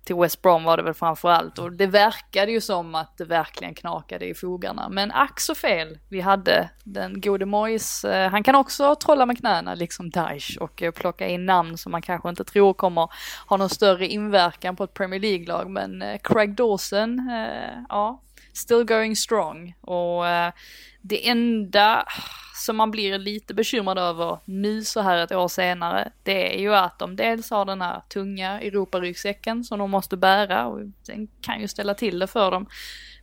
Till West Brom var det väl framför allt och det verkade ju som att det verkligen knakade i fogarna. Men ack så fel vi hade den gode Mois. Eh, han kan också trolla med knäna liksom Daesh och eh, plocka in namn som man kanske inte tror kommer ha någon större inverkan på ett Premier League-lag. Men Craig Dawson, ja, still going strong. Och eh, det enda ah, som man blir lite bekymrad över nu så här ett år senare, det är ju att de dels har den här tunga Europaryggsäcken som de måste bära och den kan ju ställa till det för dem.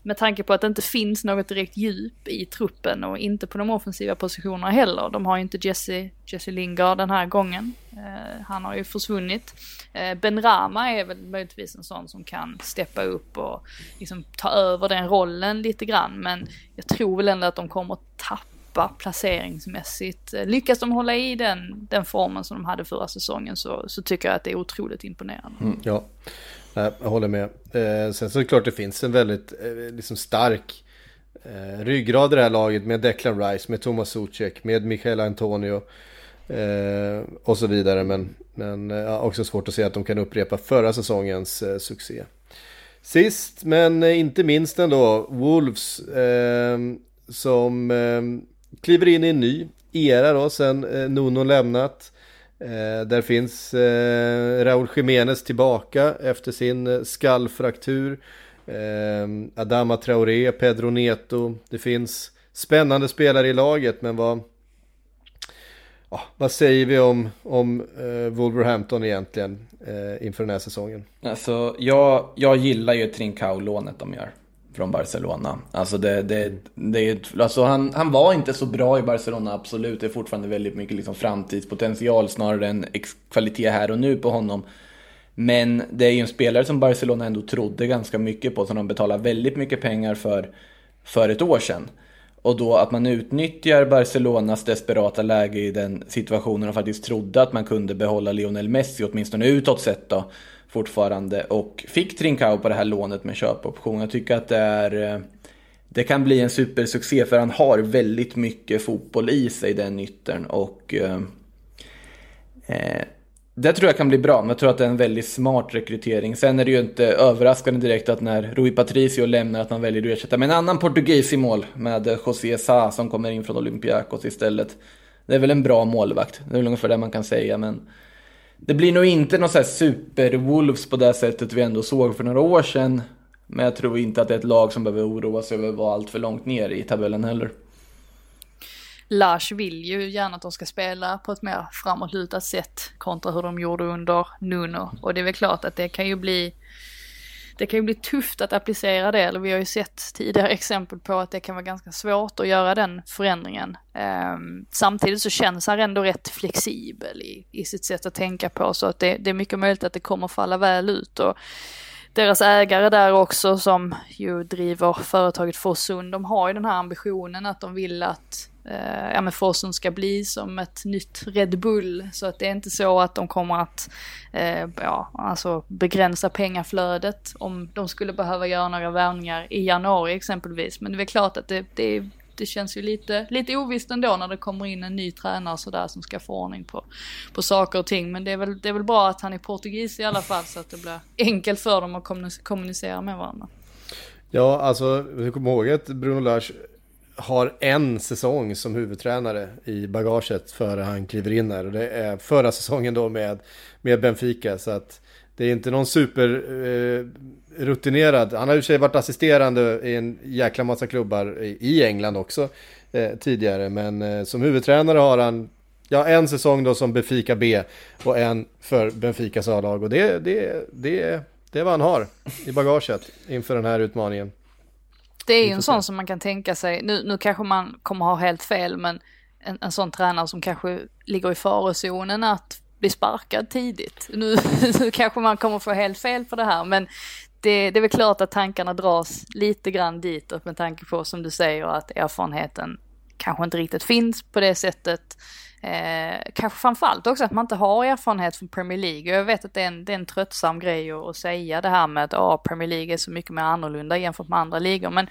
Med tanke på att det inte finns något direkt djup i truppen och inte på de offensiva positionerna heller. De har ju inte Jesse, Jesse Lingard den här gången. Eh, han har ju försvunnit. Eh, ben Rama är väl möjligtvis en sån som kan steppa upp och liksom ta över den rollen lite grann. Men jag tror väl ändå att de kommer att tappa placeringsmässigt. Eh, lyckas de hålla i den, den formen som de hade förra säsongen så, så tycker jag att det är otroligt imponerande. Mm, ja, jag håller med. Eh, sen så är det klart det finns en väldigt eh, liksom stark eh, ryggrad i det här laget med Declan Rice, med Thomas Zuzek, med Michael Antonio eh, och så vidare. Men, men eh, också svårt att se att de kan upprepa förra säsongens eh, succé. Sist men eh, inte minst ändå, Wolves eh, som eh, kliver in i en ny era då sen eh, Nuno lämnat. Eh, där finns eh, Raúl Jiménez tillbaka efter sin eh, skallfraktur. Eh, Adama Traoré, Pedro Neto. Det finns spännande spelare i laget men vad, ja, vad säger vi om, om eh, Wolverhampton egentligen eh, inför den här säsongen? Alltså, jag, jag gillar ju Trincao-lånet de gör från Barcelona. Alltså, det, det, det, alltså han, han var inte så bra i Barcelona, absolut. Det är fortfarande väldigt mycket liksom framtidspotential snarare än kvalitet här och nu på honom. Men det är ju en spelare som Barcelona ändå trodde ganska mycket på, som de betalade väldigt mycket pengar för, för ett år sedan. Och då att man utnyttjar Barcelonas desperata läge i den situationen och faktiskt trodde att man kunde behålla Lionel Messi, åtminstone utåt sett då, fortfarande. Och fick Trincao på det här lånet med köpoption. Jag tycker att det är... Eh, det kan bli en supersuccé för han har väldigt mycket fotboll i sig, den yttern. Och... Eh, eh, det tror jag kan bli bra, men jag tror att det är en väldigt smart rekrytering. Sen är det ju inte överraskande direkt att när Rui Patricio lämnar att man väljer att ersätta med en annan portugis i mål med José Sa som kommer in från Olympiakos istället. Det är väl en bra målvakt, det är väl ungefär det man kan säga, men det blir nog inte någon sån här super-Wolves på det sättet vi ändå såg för några år sedan. Men jag tror inte att det är ett lag som behöver oroa sig över att vara allt för långt ner i tabellen heller. Lars vill ju gärna att de ska spela på ett mer framåtlutat sätt kontra hur de gjorde under Nuno. Och det är väl klart att det kan ju bli det kan ju bli tufft att applicera det, eller vi har ju sett tidigare exempel på att det kan vara ganska svårt att göra den förändringen. Ehm, samtidigt så känns han ändå rätt flexibel i, i sitt sätt att tänka på, så att det, det är mycket möjligt att det kommer falla väl ut. Och, deras ägare där också som ju driver företaget Fossund, de har ju den här ambitionen att de vill att eh, Eh, ja, men Fossum ska bli som ett nytt Red Bull. Så att det är inte så att de kommer att eh, ja, alltså begränsa pengaflödet om de skulle behöva göra några värvningar i januari exempelvis. Men det är väl klart att det, det, det känns ju lite, lite ovisst ändå när det kommer in en ny tränare sådär som ska få ordning på, på saker och ting. Men det är, väl, det är väl bra att han är portugis i alla fall så att det blir enkelt för dem att kommunicera med varandra. Ja, alltså, vi kommer ihåg att Bruno Lars har en säsong som huvudtränare i bagaget före han kliver in här. Och det är förra säsongen då med, med Benfica. Så att det är inte någon super eh, rutinerad. Han har i och för sig varit assisterande i en jäkla massa klubbar i, i England också eh, tidigare. Men eh, som huvudtränare har han ja, en säsong då som Benfica B och en för Benficas A-lag. Och det, det, det, det är vad han har i bagaget inför den här utmaningen. Det är ju en sån som man kan tänka sig, nu, nu kanske man kommer ha helt fel, men en, en sån tränare som kanske ligger i farozonen att bli sparkad tidigt. Nu, nu kanske man kommer få helt fel på det här, men det, det är väl klart att tankarna dras lite grann ditåt med tanke på, som du säger, att erfarenheten kanske inte riktigt finns på det sättet. Eh, kanske framförallt också att man inte har erfarenhet från Premier League. Jag vet att det är en, det är en tröttsam grej att, att säga det här med att oh, Premier League är så mycket mer annorlunda jämfört med andra ligor. Men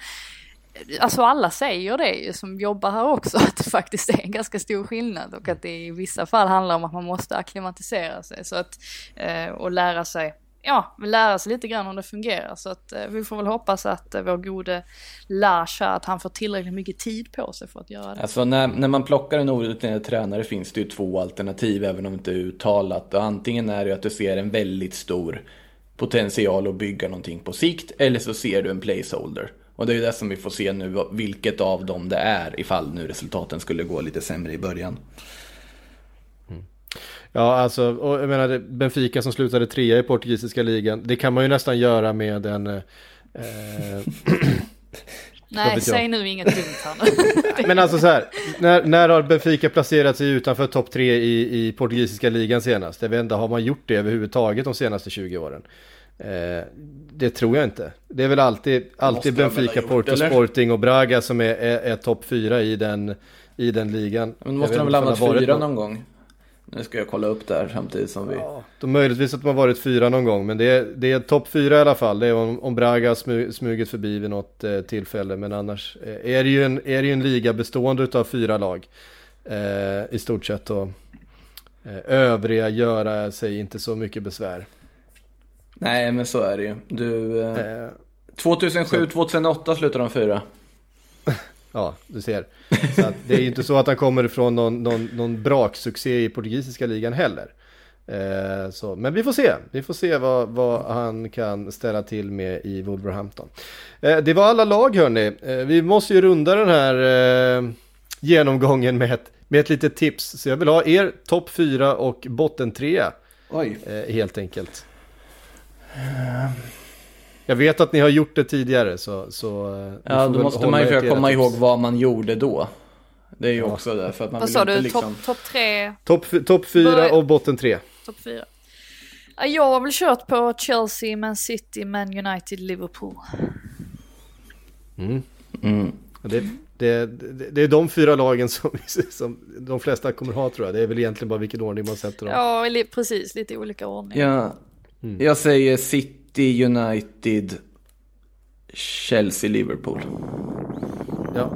eh, Alltså alla säger det ju som jobbar här också, att det faktiskt är en ganska stor skillnad och att det i vissa fall handlar om att man måste akklimatisera sig så att, eh, och lära sig ja, lära sig lite grann om det fungerar. Så att eh, vi får väl hoppas att eh, vår gode Lars här, att han får tillräckligt mycket tid på sig för att göra det. Alltså när, när man plockar en orutinerad tränare finns det ju två alternativ, även om det inte är uttalat. Och antingen är det att du ser en väldigt stor potential att bygga någonting på sikt, eller så ser du en placeholder. Och det är ju det som vi får se nu, vilket av dem det är ifall nu resultaten skulle gå lite sämre i början. Ja, alltså, och jag menar Benfica som slutade trea i portugisiska ligan. Det kan man ju nästan göra med en... Eh, Nej, säg nu inget dumt här men alltså så här, när, när har Benfica placerat sig utanför topp tre i, i portugisiska ligan senast? Jag vet inte, har man gjort det överhuvudtaget de senaste 20 åren? Eh, det tror jag inte. Det är väl alltid, alltid ha Benfica, Porto, eller? Sporting och Braga som är, är, är topp fyra i den, i den ligan. Men måste de väl inte hamnat fyra någon- någon gång? Nu ska jag kolla upp det här samtidigt som vi... De möjligtvis att har varit fyra någon gång, men det är, det är topp fyra i alla fall. Det är om, om Braga smu, smugit förbi vid något eh, tillfälle, men annars eh, är det ju en, är det ju en liga bestående av fyra lag eh, i stort sett. Och eh, övriga göra sig inte så mycket besvär. Nej, men så är det ju. Du... Eh, Eh, 2007-2008 slutade de fyra. Ja, du ser. Så att det är ju inte så att han kommer ifrån någon, någon, någon braksuccé i portugisiska ligan heller. Eh, så, men vi får se. Vi får se vad, vad han kan ställa till med i Wolverhampton. Eh, det var alla lag hörni. Eh, vi måste ju runda den här eh, genomgången med ett, med ett litet tips. Så jag vill ha er topp fyra och botten trea Oj. eh, helt enkelt. Jag vet att ni har gjort det tidigare så... så eh, Ja, då måste man ju försöka komma tips. ihåg vad man gjorde då. Det är ju Ja. också det, för att man Vad vill sa inte du? liksom... Topp top tre? Topp top fyra och botten tre. Topp fyra? Ja, Jag har väl kört på Chelsea, Man City, Man United, Liverpool. Och Det, det, det, det är de fyra lagen som, som de flesta kommer ha tror jag. Det är väl egentligen bara vilken ordning man sätter dem. Ja, precis. Lite olika ordning. Ja, Jag säger City, United, Chelsea, Liverpool. Ja.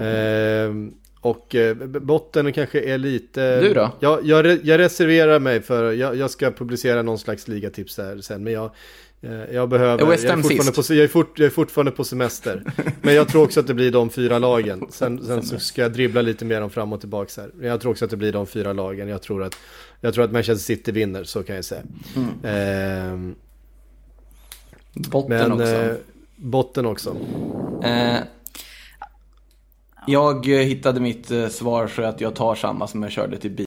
Ehm, och eh, b- botten kanske är lite... Du då? Jag, jag, jag reserverar mig för, jag, jag ska publicera någon slags ligatips där sen. Men jag, eh, jag behöver... Är West jag, är Ham fortfarande sist? på, jag, är fort, jag är fortfarande på semester. men jag tror också att det blir de fyra lagen. Sen, sen så ska jag dribbla lite mer om fram och tillbaka här. Men jag tror också att det blir de fyra lagen. Jag tror att, jag tror att Manchester City vinner, så kan jag säga. Ehm, Botten men också. eh, botten också. Eh, jag eh, hittade mitt eh, svar för att jag tar samma som jag körde till bil.